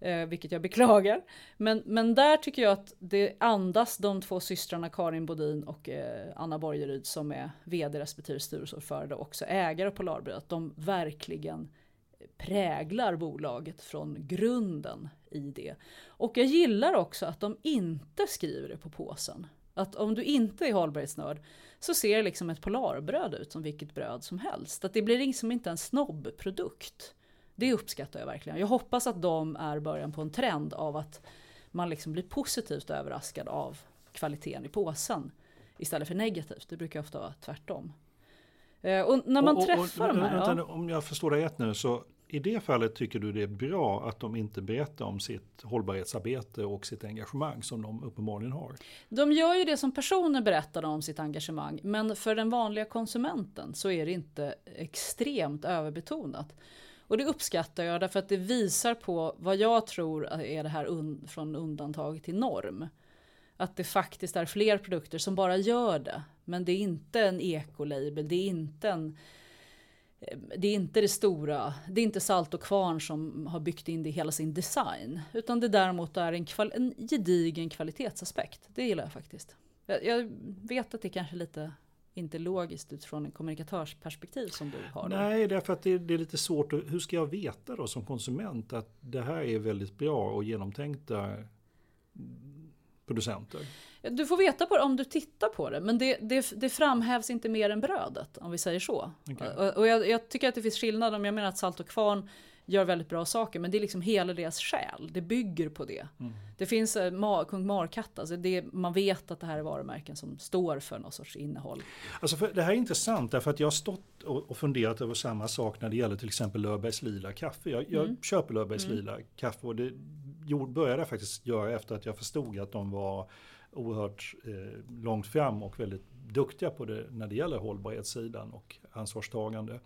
Eh, vilket jag beklagar. Men, men där tycker jag att det andas de två systrarna Karin Bodin och eh, Anna Borgeryd som är vd respektive styrelseordförande och också ägare av Polarbröd. Att de verkligen präglar bolaget från grunden i det. Och jag gillar också att de inte skriver det på påsen. Att om du inte är hållbarhetsnörd så ser liksom ett polarbröd ut som vilket bröd som helst. Att det blir liksom inte en snobbprodukt. Det uppskattar jag verkligen. Jag hoppas att de är början på en trend av att man liksom blir positivt överraskad av kvaliteten i påsen istället för negativt. Det brukar ofta vara tvärtom. Eh, Och när man Och- och- träffar och, de här... vänta ja. Om jag förstår dig rätt nu så i det fallet tycker du det är bra att de inte berättar om sitt hållbarhetsarbete och sitt engagemang som de uppenbarligen har. De gör ju det som personer berättar om sitt engagemang, men för den vanliga konsumenten så är det inte extremt överbetonat. Och det uppskattar jag därför att det visar på vad jag tror är det här un- från undantag till norm. Att det faktiskt är fler produkter som bara gör det. Men det är inte en ekolabel, det är inte en eh, det är inte det stora, det är inte Salt och Kvarn som har byggt in det i hela sin design. Utan det däremot är en, kval- en gedigen kvalitetsaspekt. Det gillar jag faktiskt. Jag, jag vet att det kanske är lite inte logiskt utifrån en kommunikatörsperspektiv som du har. då. Nej, därför att det, det är lite svårt. Hur ska jag veta då som konsument att det här är väldigt bra och genomtänkta producenter? Du får veta på det om du tittar på det, men det, det, det framhävs inte mer än brödet, om vi säger så. Okej. Och, och jag, jag tycker att det finns skillnad, om jag menar att Salt och Kvarn gör väldigt bra saker, men det är liksom hela deras själ, det bygger på det. Mm. Det finns eh, Ma- Kung Markatt, alltså det, man vet att det här är varumärken som står för någon sorts innehåll. Alltså för det här är intressant därför att jag har stått och, och funderat över samma sak när det gäller till exempel Löfbergs Lila kaffe. Jag, jag köper Löfbergs Lila kaffe och det gjorde- började jag faktiskt göra efter att jag förstod att de var oerhört eh, långt fram och väldigt duktiga på det när det gäller hållbarhetssidan och ansvarstagande.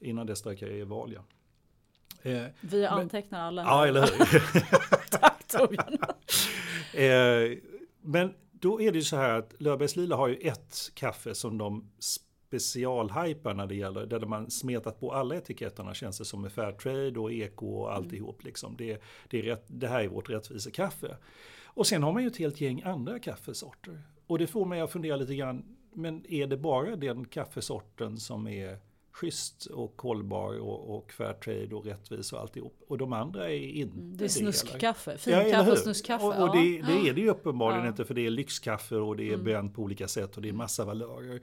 Innan dess drack jag Evalia. Eh, Vi antecknar alla. här. ja, eller hur? Tack Torbjörn. Eh, men då är det ju så här att Löfbergs Lila har ju ett kaffe som de specialhypar när det gäller, där man smetat på alla etiketterna känns det som med Fairtrade och eko och alltihop. Liksom. Det, det, är rätt, det här är vårt rättvisekaffe. Och sen har man ju ett helt gäng andra kaffesorter. Och det får mig att fundera lite grann, men är det bara den kaffesorten som är schysst och hållbar och, och Fairtrade och rättvis och alltihop? Och de andra är inte Mm, Det är snuskkaffe, Ja, finkaffe eller och snuskkaffe. Och, och det, det är det ju uppenbarligen Ja. Mm. inte för det är lyxkaffe och det är bränt på olika sätt och det är massa valörer.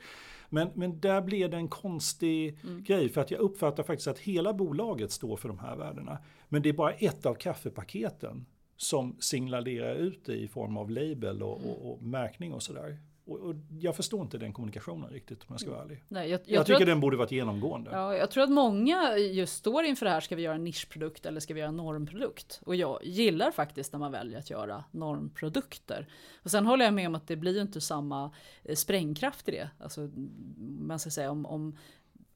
Men, men där blir det en konstig Mm. grej för att jag uppfattar faktiskt att hela bolaget står för de här värdena. Men det är bara ett av kaffepaketen som signalerar ut det i form av label och, och, och märkning och sådär. Och, och jag förstår inte den kommunikationen riktigt om jag ska vara ärlig. Nej, jag, jag, Jag, tycker att, den borde varit genomgående. ja, jag tror att många just står inför det här, ska vi göra en nischprodukt eller ska vi göra en normprodukt? Och jag gillar faktiskt när man väljer att göra normprodukter. Och sen håller jag med om att det blir ju inte samma eh, sprängkraft i det. Alltså, man ska säga om, om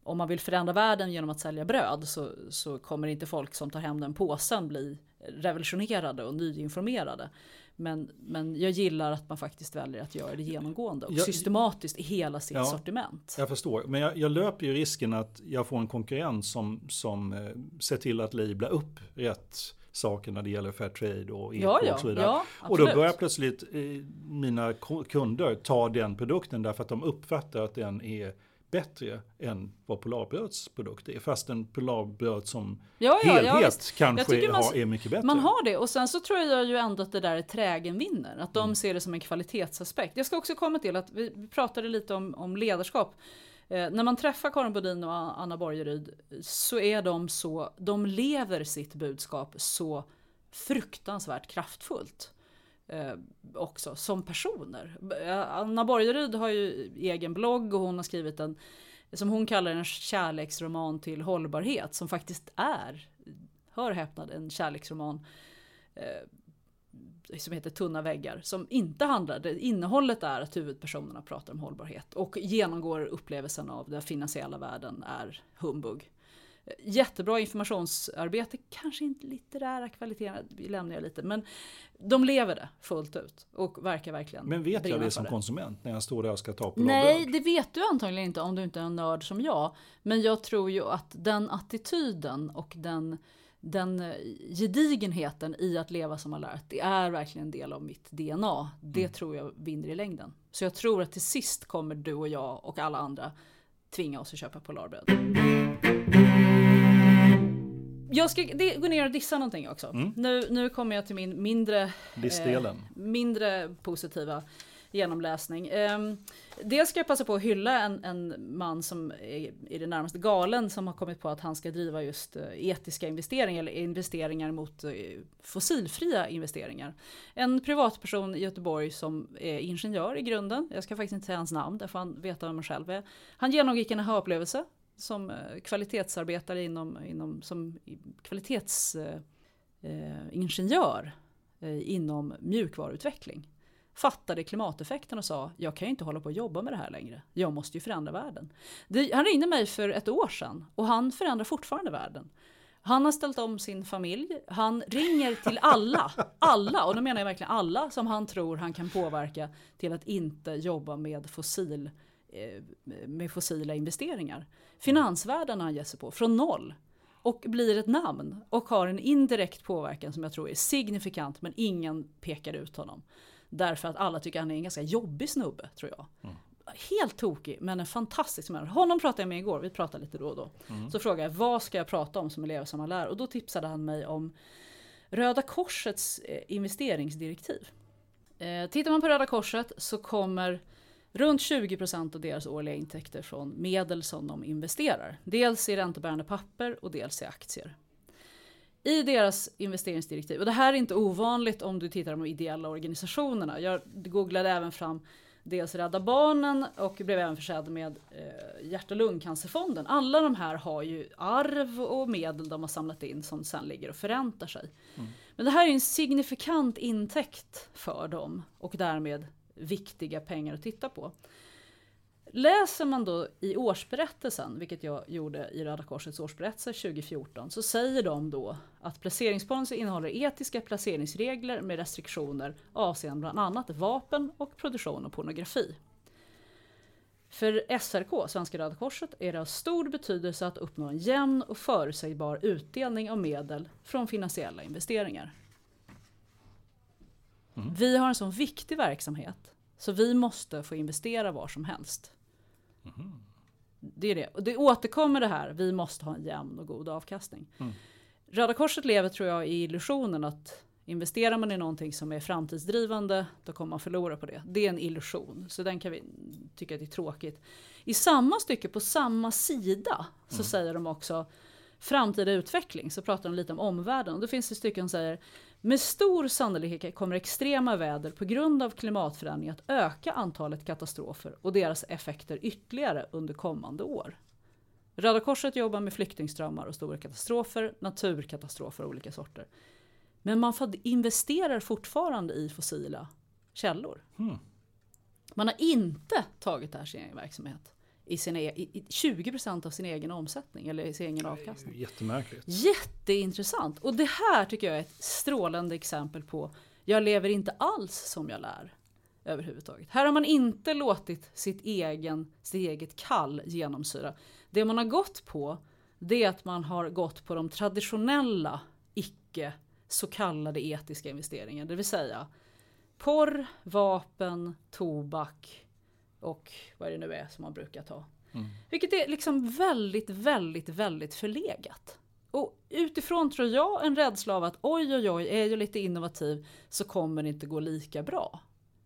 om man vill förändra världen genom att sälja bröd så, så kommer inte folk som tar hem den påsen bli revolutionerade och nyinformerade. Men, men jag gillar att man faktiskt väljer att göra det genomgående och Jag- systematiskt i hela sitt Ja. sortiment. Jag förstår, men jag, jag löper ju risken att jag får en konkurrent som, som eh, ser till att labla upp rätt saker när det gäller fair trade och eko Ja, ja, och så vidare. ja, och då börjar plötsligt eh, mina kunder ta den produkten därför att de uppfattar att den är bättre än vad Polarbröds produkt är. Fast en Polarbröd som Ja, ja, ja, helhet. Jag kanske man- har, är mycket bättre. Man har det och sen så tror jag ju ändå att det där är trägen vinner. Att de Mm. ser det som en kvalitetsaspekt. Jag ska också komma till att vi vi pratade lite om, om ledarskap. Eh, när man träffar Karin Bodin och Anna Borgeryd så är de så, de lever sitt budskap så fruktansvärt kraftfullt. Eh, också som personer. Eh, Anna Borgeryd har ju egen blogg och hon har skrivit en som hon kallar en kärleksroman till hållbarhet som faktiskt är, hör och häpnad, en kärleksroman eh, som heter Tunna väggar. Som inte handlar, det, innehållet är att huvudpersonerna pratar om hållbarhet och genomgår upplevelsen av den finansiella världen är humbug. Jättebra informationsarbete, kanske inte litterära kvaliteter, lämnar jag lite, men de lever det fullt ut och verkar verkligen Men vet jag det som konsument när jag står där och ska ta på Nej, det vet du antagligen inte om du inte är en nörd som jag. Men jag tror ju att den attityden och den, den eh, gedigenheten i att leva som alert, det är verkligen en del av mitt DNA. Det Mm. tror jag vinner i längden. Så jag tror att till sist kommer du och jag och alla andra tvinga oss att köpa Polarbröd. Jag ska det, gå ner och dissa någonting också. Mm. Nu, nu kommer jag till min mindre Dissdelen. Eh, mindre positiva genomläsning. Eh, dels ska jag passa på att hylla en, en man som är i det närmaste galen som har kommit på att han ska driva just eh, etiska investeringar eller investeringar mot eh, fossilfria investeringar. En privatperson i Göteborg som är ingenjör i grunden. Jag ska faktiskt inte säga hans namn, därför han veta vem han själv är. Han genomgick en aha-upplevelse som eh, kvalitetsarbetare inom, inom som kvalitetsingenjör eh, eh, inom mjukvaruutveckling. Fattade klimateffekten och sa jag kan ju inte hålla på och jobba med det här längre. Jag måste ju förändra världen. Det, han ringde mig för ett år sedan och han förändrar fortfarande världen. Han har ställt om sin familj. Han ringer till alla, alla, och då menar jag verkligen alla som han tror han kan påverka till att inte jobba med fossil eh, med fossila investeringar. Finansvärlden har han gett sig på, från noll. Och blir ett namn och har en indirekt påverkan som jag tror är signifikant men ingen pekar ut honom. Därför att alla tycker han är en ganska jobbig snubbe tror jag. Helt tokig men en fantastisk människa. Honom pratade jag med igår, vi pratar lite då och då. Så frågade jag vad ska jag prata om som elev som man lär? Och då tipsade han mig om Röda Korsets eh, investeringsdirektiv. Eh, tittar man på Röda Korset så kommer runt 20% av deras årliga intäkter från medel som de investerar. Dels i räntebärande papper och dels i aktier. I deras investeringsdirektiv, och det här är inte ovanligt om du tittar på de ideella organisationerna. Jag googlade även fram dels Rädda Barnen och blev även försedd med eh, Hjärt och lungcancerfonden. Alla de här har ju arv och medel de har samlat in som sen ligger och förräntar sig. Men det här är en signifikant intäkt för dem och därmed viktiga pengar att titta på. Läser man då i årsberättelsen, vilket jag gjorde i Röda Korsets årsberättelse 2014, så säger de då att placeringspolicy innehåller etiska placeringsregler med restriktioner avseende bland annat vapen och produktion av pornografi. För SRK, Svenska Röda Korset, är det av stor betydelse att uppnå en jämn och förutsägbar utdelning av medel från finansiella investeringar. Vi har en sån viktig verksamhet så vi måste få investera var som helst. Det är det. Och det återkommer det här, vi måste ha en jämn och god avkastning. Röda Korset lever tror jag i illusionen att investerar man i någonting som är framtidsdrivande, då kommer man förlora på det. Det är en illusion, så den kan vi tycka att det är tråkigt. I samma stycke, på samma sida, så säger de också framtida utveckling, så pratar de lite om omvärlden. Och då finns det stycken som säger Med stor sannolikhet kommer extrema väder på grund av klimatförändring att öka antalet katastrofer och deras effekter ytterligare under kommande år. Röda Korset jobbar med flyktingströmmar och stora katastrofer, naturkatastrofer av olika sorter. Men man investerar fortfarande i fossila källor. Hmm. Man har inte tagit det här sin egen verksamhet i, sina, e- i 20% av sin egen omsättning eller i sin egen avkastning. Jättemärkligt. Jätteintressant. Och det här tycker jag är ett strålande exempel på jag lever inte alls som jag lär. Överhuvudtaget. Här har man inte låtit sitt, egen, sitt eget kall genomsyra. Det man har gått på det är att man har gått på de traditionella icke så kallade etiska investeringar. Det vill säga porr, vapen, tobak och vad det nu är som man brukar ta. Mm. Vilket är liksom väldigt, väldigt, väldigt förlegat. Och utifrån tror jag en rädsla av att oj, oj, oj, är jag lite innovativ så kommer det inte gå lika bra.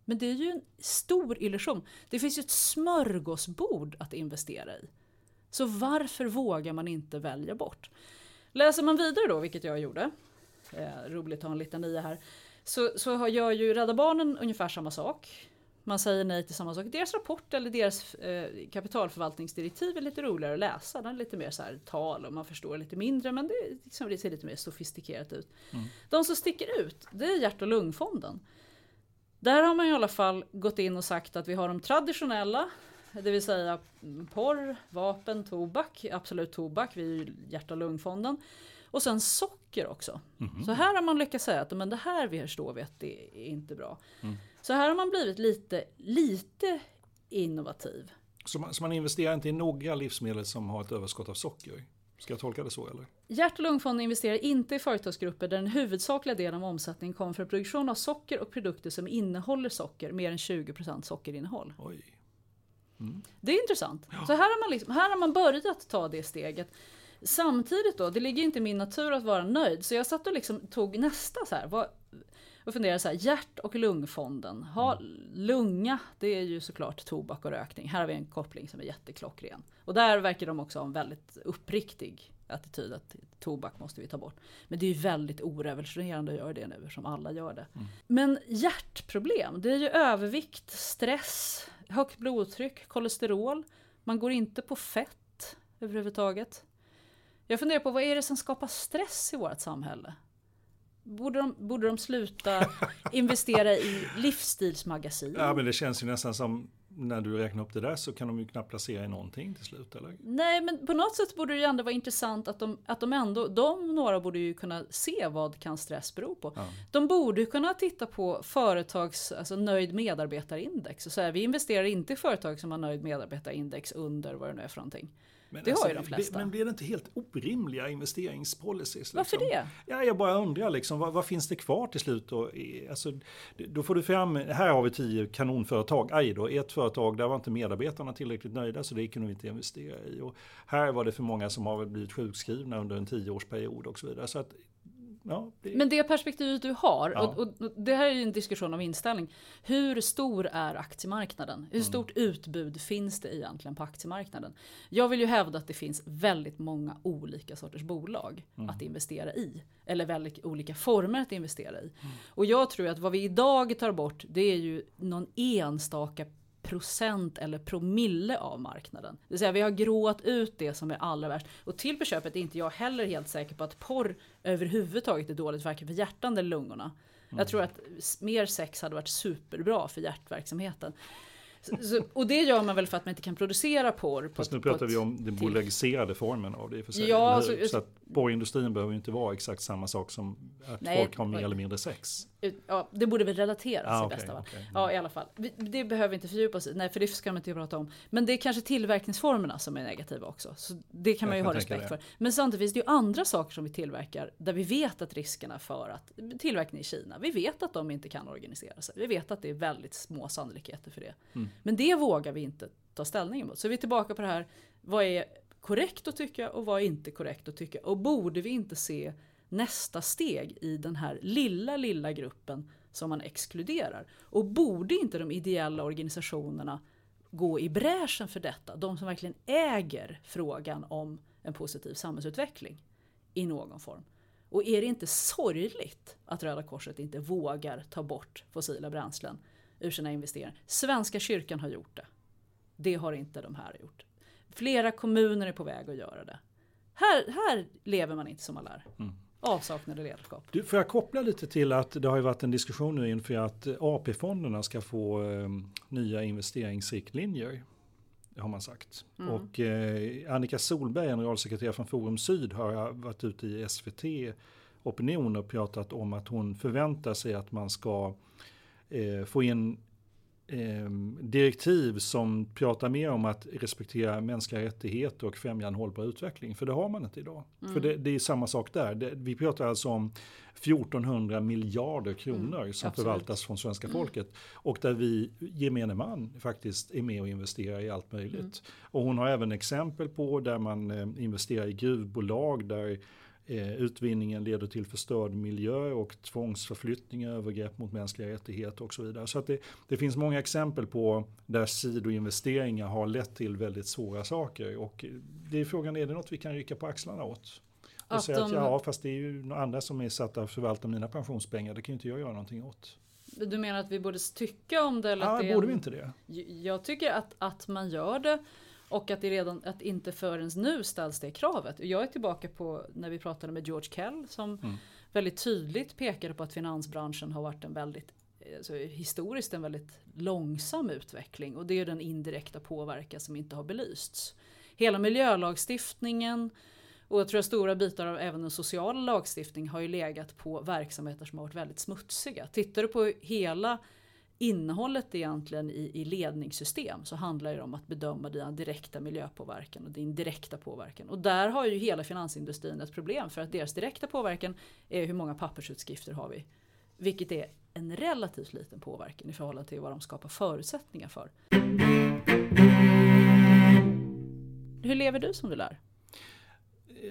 Men det är ju en stor illusion. Det finns ju ett smörgåsbord att investera i. Så varför vågar man inte välja bort? Läser man vidare då, vilket jag gjorde, eh, roligt att ha en liten nia här, så, så gör ju Rädda Barnen ungefär samma sak. Man säger nej till samma sak. Deras rapport eller deras eh, kapitalförvaltningsdirektiv är lite roligare att läsa. Den är lite mer så här tal och man förstår lite mindre men det, liksom, det ser lite mer sofistikerat ut. Mm. De som sticker ut, det är hjärt och lungfonden. Där har man i alla fall gått in och sagt att vi har de traditionella, det vill säga porr, vapen, tobak, absolut tobak, vi är ju hjärt och lungfonden. Och sen socker också. Mm. Så här har man lyckats säga att men det här förstår vi att det är inte bra. Mm. Så här har man blivit lite, lite innovativ. Så man, så man investerar inte i några livsmedel som har ett överskott av socker? Ska jag tolka det så eller? Hjärt och lungfonden investerar inte i företagsgrupper där den huvudsakliga delen av omsättningen kommer från produktion av socker och produkter som innehåller socker, mer än 20% sockerinnehåll. Oj. Mm. Det är intressant. Ja. Så här har, man liksom, här har man börjat ta det steget. Samtidigt då, det ligger inte i min natur att vara nöjd, så jag satt och liksom tog nästa så här. Vad, och funderade så här, hjärt och lungfonden. Ha, mm. lunga, det är ju såklart tobak och rökning. Här har vi en koppling som är jätteklockren. Och där verkar de också ha en väldigt uppriktig attityd att tobak måste vi ta bort. Men det är ju väldigt orevolutionerande att göra det nu eftersom alla gör det. Mm. Men hjärtproblem, det är ju övervikt, stress, högt blodtryck, kolesterol. Man går inte på fett överhuvudtaget. Jag funderar på vad är det som skapar stress i vårt samhälle? Borde de, borde de sluta investera i livsstilsmagasin? Ja men det känns ju nästan som när du räknar upp det där så kan de ju knappt placera i någonting till slut eller? Nej men på något sätt borde det ju ändå vara intressant att de, att de ändå, de några borde ju kunna se vad kan stress bero på. Ja. De borde kunna titta på företags, alltså nöjd medarbetarindex och säga vi investerar inte i företag som har nöjd medarbetarindex under vad det nu är för någonting. Men det alltså, har ju de flesta. Men blir det inte helt orimliga investeringspolicies? Liksom? Varför det? Ja, jag bara undrar liksom, vad, vad finns det kvar till slut? Då? Alltså, då får du fram, här har vi tio kanonföretag. Aj då, ett företag där var inte medarbetarna tillräckligt nöjda så det kunde vi inte investera i. Och här var det för många som har blivit sjukskrivna under en tioårsperiod och så vidare. Så att Ja, det... Men det perspektivet du har, ja. och, och, det här är ju en diskussion om inställning. Hur stor är aktiemarknaden? Hur mm. stort mm. utbud finns det egentligen på aktiemarknaden? Jag vill ju hävda att det finns väldigt många olika sorters bolag mm. att investera i. Eller väldigt olika former att investera i. Mm. Och jag tror att vad vi idag tar bort, det är ju någon enstaka procent eller promille av marknaden. Det vill säga vi har gråat ut det som är allra värst. Och till på köpet är inte jag heller helt säker på att porr överhuvudtaget är dåligt varken för hjärtan eller lungorna. Mm. Jag tror att mer sex hade varit superbra för hjärtverksamheten. Så, och det gör man väl för att man inte kan producera porr. Fast nu pratar vi om den bolagiserade formen av det för sig. Ja, alltså, så att porrindustrin behöver ju inte vara exakt samma sak som att nej, folk har mer eller mindre sex. Ja, det borde väl relateras ah, i okay, bästa fall. Okay. Mm. Ja, i alla fall. Det behöver vi inte fördjupa oss i. Nej, för det ska man inte prata om. Men det är kanske tillverkningsformerna som är negativa också. Så det kan man ju ha respekt för. Men samtidigt finns det ju andra saker som vi tillverkar där vi vet att riskerna för att tillverkning i Kina, vi vet att de inte kan organisera sig. Vi vet att det är väldigt små sannolikheter för det. Mm. Men det vågar vi inte ta ställning emot. Så vi är tillbaka på det här, vad är korrekt att tycka och vad är inte korrekt att tycka? Och borde vi inte se nästa steg i den här lilla, lilla gruppen som man exkluderar? Och borde inte de ideella organisationerna gå i bräschen för detta? De som verkligen äger frågan om en positiv samhällsutveckling i någon form. Och är det inte sorgligt att Röda Korset inte vågar ta bort fossila bränslen ur sina investeringar? Svenska kyrkan har gjort det. Det har inte de här gjort. Flera kommuner är på väg att göra det. Här, här lever man inte som man lär. Mm. Avsaknad av ledarskap. Du, får jag koppla lite till att det har ju varit en diskussion nu inför att AP-fonderna ska få eh, nya investeringsriktlinjer. Har man sagt. Mm. Och eh, Annika Solberg, generalsekreterare från Forum Syd, har varit ute i SVT Opinion och pratat om att hon förväntar sig att man ska eh, få in eh, direktiv som pratar mer om att respektera mänskliga rättigheter och främja en hållbar utveckling. För det har man inte idag. Mm. För det, det, är samma sak där. Det, vi pratar alltså om 1400 miljarder kronor Mm, som absolut. förvaltas från svenska folket. Och där vi gemene man faktiskt är med och investerar i allt möjligt. Mm. Och hon har även exempel på där man eh, investerar i gruvbolag där eh, utvinningen leder till förstörd miljö och tvångsförflyttningar, övergrepp mot mänskliga rättigheter och så vidare. Så att det, det finns många exempel på där sidoinvesteringar har lett till väldigt svåra saker. Och det är frågan, är det något vi kan rycka på axlarna åt? Och Att säga att de- ja, fast det är ju några andra som är satta att förvalta mina pensionspengar, det kan ju inte jag göra någonting åt. Du menar att vi borde tycka om det? Eller att Ja, det är borde en- vi inte det? Jag tycker att, att man gör det och att det redan, att inte förrän nu ställs det kravet. Jag är tillbaka på när vi pratade med George Kell som Mm. väldigt tydligt pekade på att finansbranschen har varit en väldigt alltså, historiskt en väldigt långsam utveckling och det är den indirekta påverkan som inte har belysts. Hela miljölagstiftningen och jag tror att stora bitar av även den sociala lagstiftningen har ju legat på verksamheter som har varit väldigt smutsiga. Tittar du på hela innehållet egentligen i, i ledningssystem så handlar det om att bedöma dina direkta miljöpåverkan och din direkta påverkan. Och där har ju hela finansindustrin ett problem för att deras direkta påverkan är hur många pappersutskrifter har vi. Vilket är en relativt liten påverkan i förhållande till vad de skapar förutsättningar för. Hur lever du som du lär?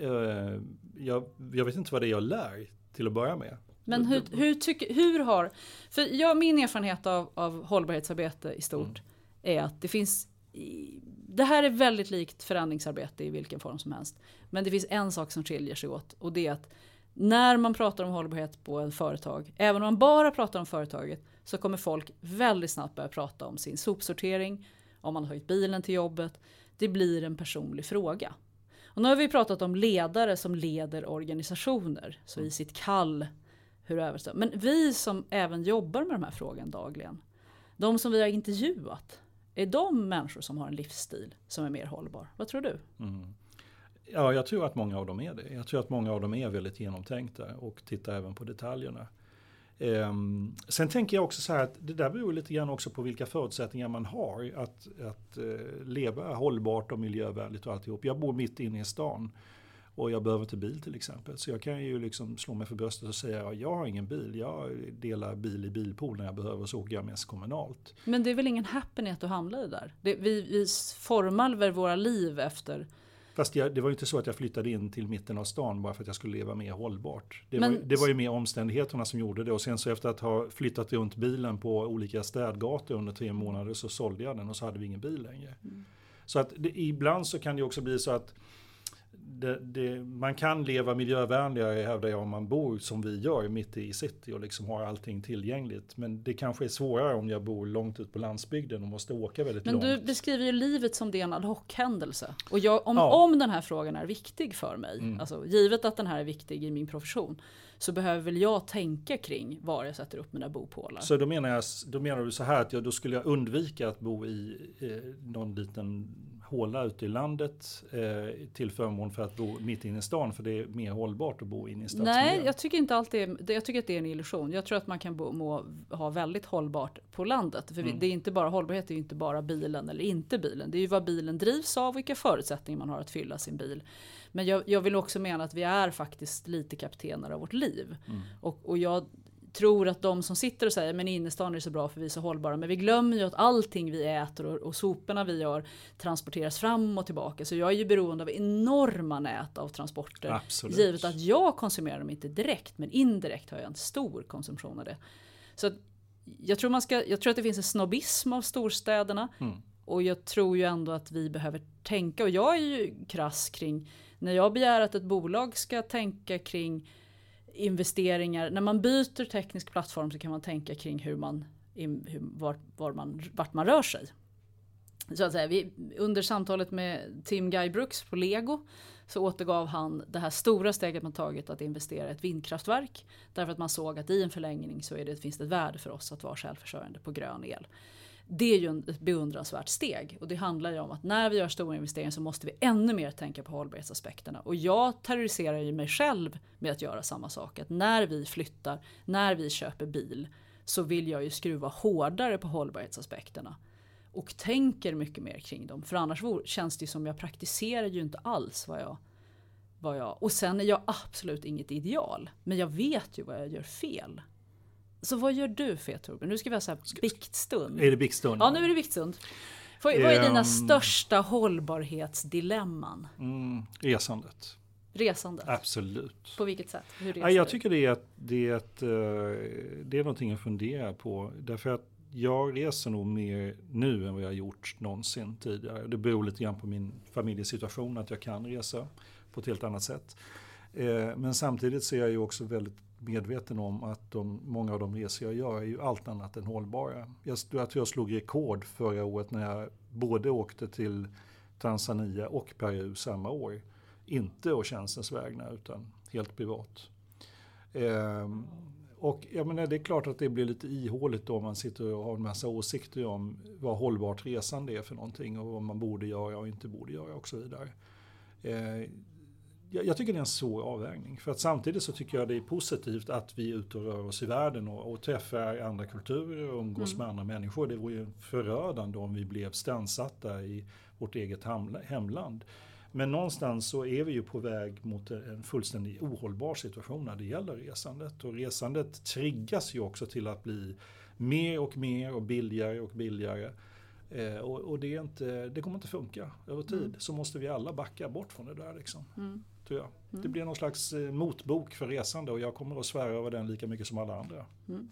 Eh, jag, jag vet inte vad det är jag lär till att börja med. Men hur, hur, tycker, hur har... För jag, min erfarenhet av, av hållbarhetsarbete i stort är att det finns... Det här är väldigt likt förändringsarbete i vilken form som helst. Men det finns en sak som skiljer sig åt och det är att när man pratar om hållbarhet på ett företag, även om man bara pratar om företaget, så kommer folk väldigt snabbt börja prata om sin sopsortering, om man har tagit bilen till jobbet. Det blir en personlig fråga. Och nu har vi pratat om ledare som leder organisationer, så i sitt kall hur överstå. Men vi som även jobbar med de här frågorna dagligen, de som vi har intervjuat, är de människor som har en livsstil som är mer hållbar? Vad tror du? Mm. Ja, jag tror att många av dem är det. Jag tror att många av dem är väldigt genomtänkta och tittar även på detaljerna. Um, sen tänker jag också så här att det där beror lite grann också på vilka förutsättningar man har att, att uh, leva hållbart och miljövänligt och alltihop. Jag bor mitt inne i stan och jag behöver inte bil till exempel. Så jag kan ju liksom slå mig för bröstet och säga att jag har ingen bil. Jag delar bil i bilpool när jag behöver så åker jag mest kommunalt. Men det är väl ingen happenhet att hamna i där? Det, vi, vi formar väl våra liv efter Fast jag, det var ju inte så att jag flyttade in till mitten av stan bara för att jag skulle leva mer hållbart. Det, Men- var, det var ju mer omständigheterna som gjorde det. Och sen så efter att ha flyttat runt bilen på olika städgator under tre månader så sålde jag den och så hade vi ingen bil längre. Så att det, ibland så kan det också bli så att det, det, man kan leva miljövänligare hävdar jag om man bor som vi gör mitt i city och liksom har allting tillgängligt. Men det kanske är svårare om jag bor långt ut på landsbygden och måste åka väldigt Men långt. du beskriver ju livet som det är en ad hoc-händelse. Och jag, om, Ja. om den här frågan är viktig för mig, Mm. alltså, givet att den här är viktig i min profession, så behöver väl jag tänka kring var jag sätter upp mina bopålar. Så då menar, jag, då menar du så här att jag, då skulle jag undvika att bo i eh, någon liten håla ute i landet eh, till förmån för att bo mitt inne i stan för det är mer hållbart att bo inne i stadsmiljö. Nej, jag tycker inte alltid det, jag tycker att det är en illusion. Jag tror att man kan bo, må, ha väldigt hållbart på landet. För Mm. det är inte bara hållbarhet, är ju inte bara bilen eller inte bilen. Det är ju vad bilen drivs av, vilka förutsättningar man har att fylla sin bil. Men jag, jag vill också mena att vi är faktiskt lite kaptener av vårt liv. Mm. Och, och jag tror att de som sitter och säger men innerstan är så bra för vi är så hållbara. Men vi glömmer ju att allting vi äter och, och soporna vi gör transporteras fram och tillbaka. Så jag är ju beroende av enorma nät av transporter. Absolut. Givet att jag konsumerar dem inte direkt men indirekt har jag en stor konsumtion av det. Så att jag, tror man ska, jag tror att det finns en snobbism av storstäderna. Mm. Och jag tror ju ändå att vi behöver tänka, och jag är ju krass kring, när jag begär att ett bolag ska tänka kring investeringar. När man byter teknisk plattform så kan man tänka kring hur man, hur, var, var man, vart man rör sig. Så att säga, vi, under samtalet med Tim Guy-Brooks på Lego så återgav han det här stora steget man tagit att investera i ett vindkraftverk. Därför att man såg att i en förlängning så är det, finns det ett värde för oss att vara självförsörjande på grön el. Det är ju ett beundransvärt steg och det handlar ju om att när vi gör stora investeringar så måste vi ännu mer tänka på hållbarhetsaspekterna. Och jag terroriserar ju mig själv med att göra samma sak. Att när vi flyttar, när vi köper bil så vill jag ju skruva hårdare på hållbarhetsaspekterna och tänker mycket mer kring dem. För annars känns det som jag praktiserar ju inte alls vad jag, vad jag... Och sen är jag absolut inget ideal. Men jag vet ju vad jag gör fel. Så vad gör du fel Torbjörn? Nu ska vi ha så här biktstund. Är det biktstund? Ja, nu är det biktstund. Vad är dina um, största hållbarhetsdilemman? Mm, resandet. Resandet? Absolut. På vilket sätt? Hur ja, jag tycker det är, ett, det, är ett, eh, det är någonting att fundera på. Därför att jag reser nog mer nu än vad jag gjort någonsin tidigare. Det beror lite grann på min familjesituation att jag kan resa på ett helt annat sätt. Eh, men samtidigt så är jag ju också väldigt medveten om att de, många av de resor jag gör är ju allt annat än hållbara. Jag, jag tror jag slog rekord förra året när jag både åkte till Tanzania och Peru samma år. Inte å tjänstens vägnar utan helt privat. Ehm, och jag menar, det är klart att det blir lite ihåligt om man sitter och har en massa åsikter om vad hållbart resande är för någonting och vad man borde göra och inte borde göra och så vidare. Ehm, jag, jag, tycker det är en svår avvägning. För att samtidigt så tycker jag det är positivt att vi är ute och rör oss i världen och, och träffar andra kulturer och umgås mm. med andra människor. Det vore ju förödande om vi blev stansatta i vårt eget hemland. Men någonstans så är vi ju på väg mot en fullständigt ohållbar situation när det gäller resandet. Och resandet triggas ju också till att bli mer och mer och billigare och billigare. Eh, och, och det, är inte, det kommer inte funka över tid. Mm. Så måste vi alla backa bort från det där. Liksom, mm. Tror jag. Mm. Det blir någon slags eh, motbok för resande och jag kommer att svära över den lika mycket som alla andra. Mm.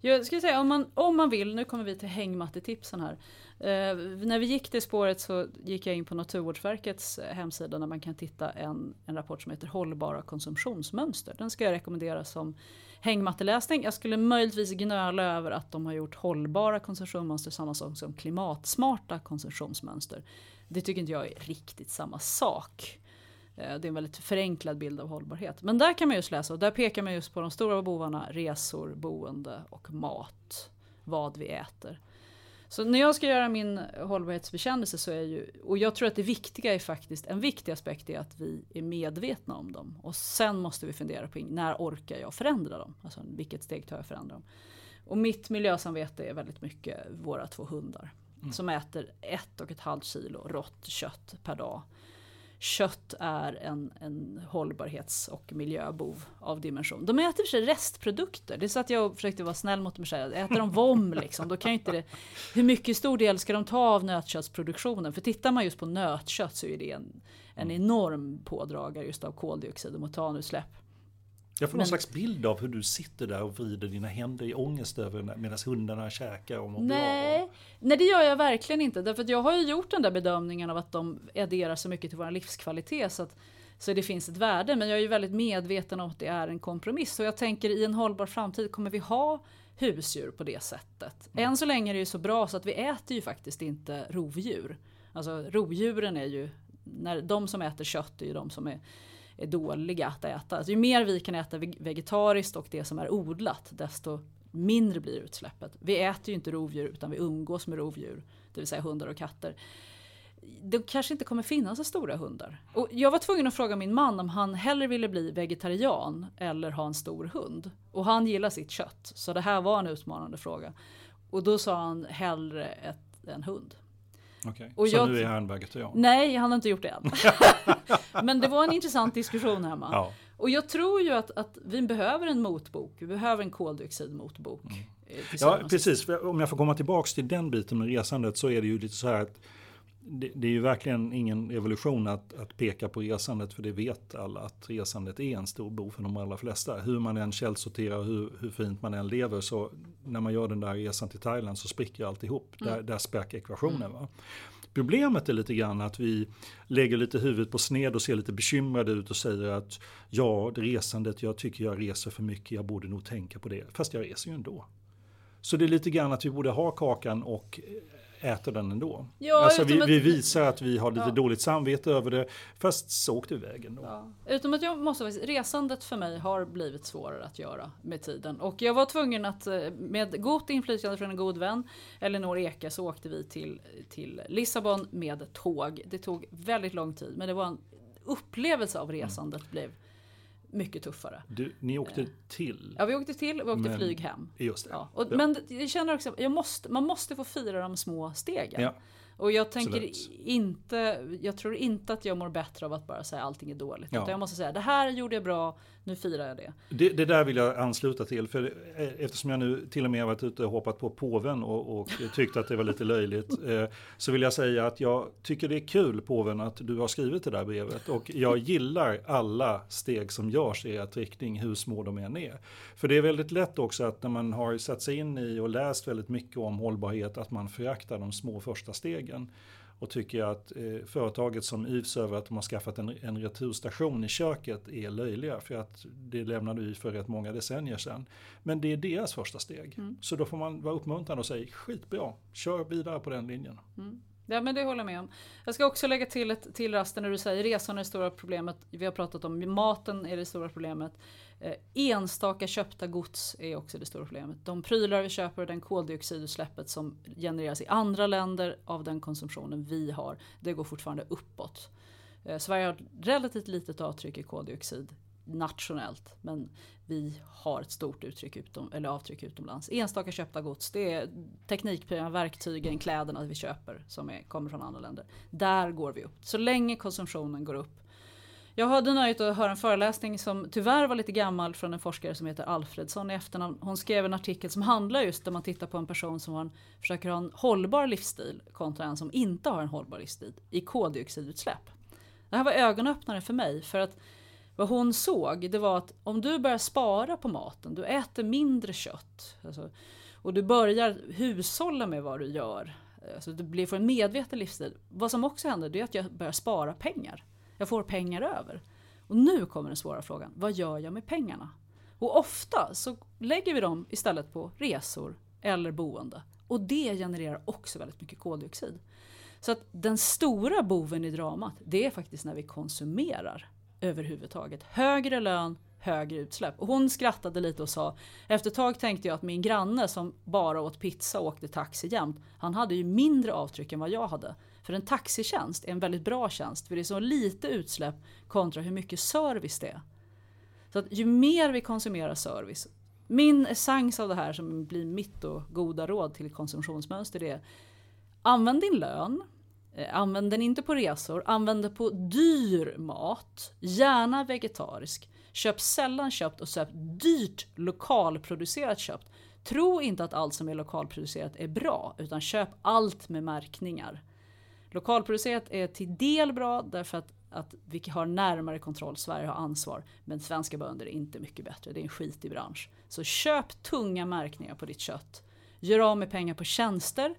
Jag skulle säga om man, om man vill, nu kommer vi till hängmattetipsen här. Eh, när vi gick det spåret så gick jag in på Naturvårdsverkets eh, hemsida där man kan titta en, en rapport som heter Hållbara konsumtionsmönster. Den ska jag rekommendera som hängmatteläsning. Jag skulle möjligtvis gnöla över att de har gjort hållbara konsumtionsmönster samma sak som klimatsmarta konsumtionsmönster. Det tycker inte jag är riktigt samma sak. Eh, det är en väldigt förenklad bild av hållbarhet. Men där kan man just läsa och där pekar man just på de stora bovarna resor, boende och mat. Vad vi äter. Så när jag ska göra min hållbarhetsbekännelse så är ju, och jag tror att det viktiga är faktiskt, en viktig aspekt är att vi är medvetna om dem. Och sen måste vi fundera på när orkar jag förändra dem? Alltså vilket steg tar jag förändra dem? Och mitt miljösamvete är väldigt mycket våra två hundar. Mm. Som äter ett och ett halvt kilo rått kött per dag kött är en, en hållbarhets och miljöbov av dimension. De äter för sig restprodukter. Det är så att jag försökte vara snäll mot dem och säga, Äter de vom liksom, då kan ju inte det... Hur mycket stor del ska de ta av nötköttsproduktionen? För tittar man just på nötkött så är det en, en enorm pådragare just av koldioxid och metanutsläpp. Jag får men, någon slags bild av hur du sitter där och vrider dina händer i ångest över medan hundarna käkar och mår nej, bra. Nej, det gör jag verkligen inte. Därför att jag har ju gjort den där bedömningen av att de adderar så mycket till vår livskvalitet. Så att så det finns ett värde. Men jag är ju väldigt medveten om att det är en kompromiss. Och jag tänker i en hållbar framtid kommer vi ha husdjur på det sättet. Mm. Än så länge är det ju så bra så att vi äter ju faktiskt inte rovdjur. Alltså rovdjuren är ju, när de som äter kött är ju de som är är dåliga att äta. Alltså, ju mer vi kan äta vegetariskt och det som är odlat desto mindre blir utsläppet. Vi äter ju inte rovdjur utan vi umgås med rovdjur, det vill säga hundar och katter. Det kanske inte kommer finnas så stora hundar. Och jag var tvungen att fråga min man om han hellre ville bli vegetarian eller ha en stor hund. Och han gillar sitt kött, så det här var en utmanande fråga. Och då sa han hellre ett, en hund. Okay. Och så jag, nu är han vegetarian? Nej, han har inte gjort det än. Men det var en intressant diskussion hemma. Ja. Och jag tror ju att, att vi behöver en motbok. Vi behöver en koldioxidmotbok. Mm. Eh, ja, precis. Om jag får komma tillbaka till den biten med resandet så är det ju lite så här att det, det, är ju verkligen ingen evolution att, att peka på resandet för det vet alla att resandet är en stor bov för de allra flesta. Hur man än källsorterar, hur, hur fint man än lever så när man gör den där resan till Thailand så spricker alltihop. Mm. Där, där spräcker ekvationen. Mm. Va? Problemet är lite grann att vi lägger lite huvudet på sned och ser lite bekymrade ut och säger att ja, det resandet, jag tycker jag reser för mycket, jag borde nog tänka på det. Fast jag reser ju ändå. Så det är lite grann att vi borde ha kakan och äter den ändå. Ja, alltså vi, att, vi, visar att vi har lite ja. dåligt samvete över det, fast så åkte vi iväg ändå. Ja. Utom att jag måste faktiskt, resandet för mig har blivit svårare att göra med tiden. Och jag var tvungen att eh, med gott inflytande från en god vän, Elinor Eke, så åkte vi till, till Lissabon med tåg. Det tog väldigt lång tid, men det var en upplevelse av resandet mm. blev mycket tuffare. Du, ni åkte till? Ja, vi åkte till och vi åkte men, flyg hem. Just det. Ja. Och, ja. Men jag känner också, jag måste, man måste få fira de små stegen. Ja. Och jag tänker inte, jag tror inte att jag mår bättre av att bara säga allting är dåligt. Ja. Utan jag måste säga det här gjorde jag bra, nu firar jag det. det. det. där vill jag ansluta till, för eh, eftersom jag nu till och med varit ute och hoppat på påven och, och tyckte att det var lite löjligt, eh, så vill jag säga att jag tycker det är kul påven att du har skrivit det där brevet och jag gillar alla steg som görs i rätt riktning, hur små de än är. För det är väldigt lätt också att när man har satt sig in i och läst väldigt mycket om hållbarhet, att man föraktar de små första stegen och tycker att eh, företaget som yvs över att de har skaffat en, en returstation i köket är löjliga för att det lämnade vi för rätt många decennier sedan. Men det är deras första steg. Mm. Så då får man vara uppmuntrande och säga skitbra, kör vidare på den linjen. Mm. Ja men det håller jag med om. Jag ska också lägga till ett till rasten när du säger resan är det stora problemet. Vi har pratat om maten är det stora problemet. Eh, enstaka köpta gods är också det stora problemet. De prylar vi köper och den koldioxidutsläppet som genereras i andra länder av den konsumtionen vi har, det går fortfarande uppåt. Eh, Sverige har ett relativt litet avtryck i koldioxid nationellt, men vi har ett stort uttryck utom, eller avtryck utomlands. Enstaka köpta gods, det är teknikprylar, verktygen, kläderna vi köper som är, kommer från andra länder. Där går vi upp. Så länge konsumtionen går upp jag hade nöjet att höra en föreläsning som tyvärr var lite gammal från en forskare som heter Alfredsson i efternamn. Hon skrev en artikel som handlar just där man tittar på en person som har, försöker ha en hållbar livsstil kontra en som inte har en hållbar livsstil i koldioxidutsläpp. Det här var ögonöppnare för mig för att vad hon såg det var att om du börjar spara på maten, du äter mindre kött alltså, och du börjar hushålla med vad du gör, alltså du blir för en medveten livsstil. Vad som också händer det är att jag börjar spara pengar. Jag får pengar över. Och nu kommer den svåra frågan. Vad gör jag med pengarna? Och ofta så lägger vi dem istället på resor eller boende. Och det genererar också väldigt mycket koldioxid. Så att den stora boven i dramat, det är faktiskt när vi konsumerar överhuvudtaget. Högre lön, högre utsläpp. Och hon skrattade lite och sa, efter ett tag tänkte jag att min granne som bara åt pizza och åkte taxi jämt, han hade ju mindre avtryck än vad jag hade. För en taxitjänst är en väldigt bra tjänst för det är så lite utsläpp kontra hur mycket service det är. Så att ju mer vi konsumerar service, min essens av det här som blir mitt och goda råd till konsumtionsmönster är använd din lön, Eh, använd den inte på resor, använd den på dyr mat, gärna vegetarisk. Köp sällan köpt och köp dyrt lokalproducerat köpt. Tro inte att allt som är lokalproducerat är bra, utan köp allt med märkningar. Lokalproducerat är till del bra därför att, att vi har närmare kontroll, Sverige har ansvar. Men svenska bönder är inte mycket bättre, det är en skitig bransch. Så köp tunga märkningar på ditt kött. Gör av med pengar på tjänster.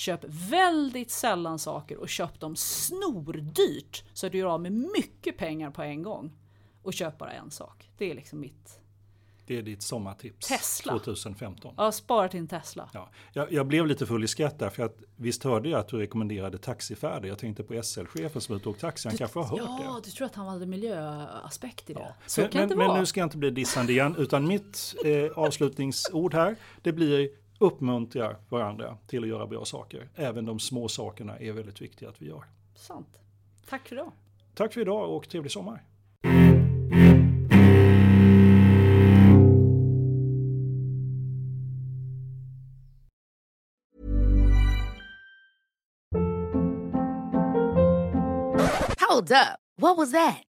Köp väldigt sällan saker och köp dem snordyrt så att du gör av med mycket pengar på en gång. Och köp bara en sak. Det är liksom mitt det är ditt sommartips Tesla. 2015. Ja, spara till en Tesla. Ja. Jag, jag, blev lite full i skratt där, för att visst hörde jag att du rekommenderade taxifärder. Jag tänkte på SL-chefen som tog taxi, han du, kanske har hört ja, det. Ja, du tror att han hade miljöaspekt i det. Ja. Så men, kan det men nu ska jag inte bli dissande igen, utan mitt eh, avslutningsord här, det blir uppmuntra varandra till att göra bra saker. Även de små sakerna är väldigt viktiga att vi gör. Sant. Tack för idag. Tack för idag och trevlig sommar. Hold up. What was that?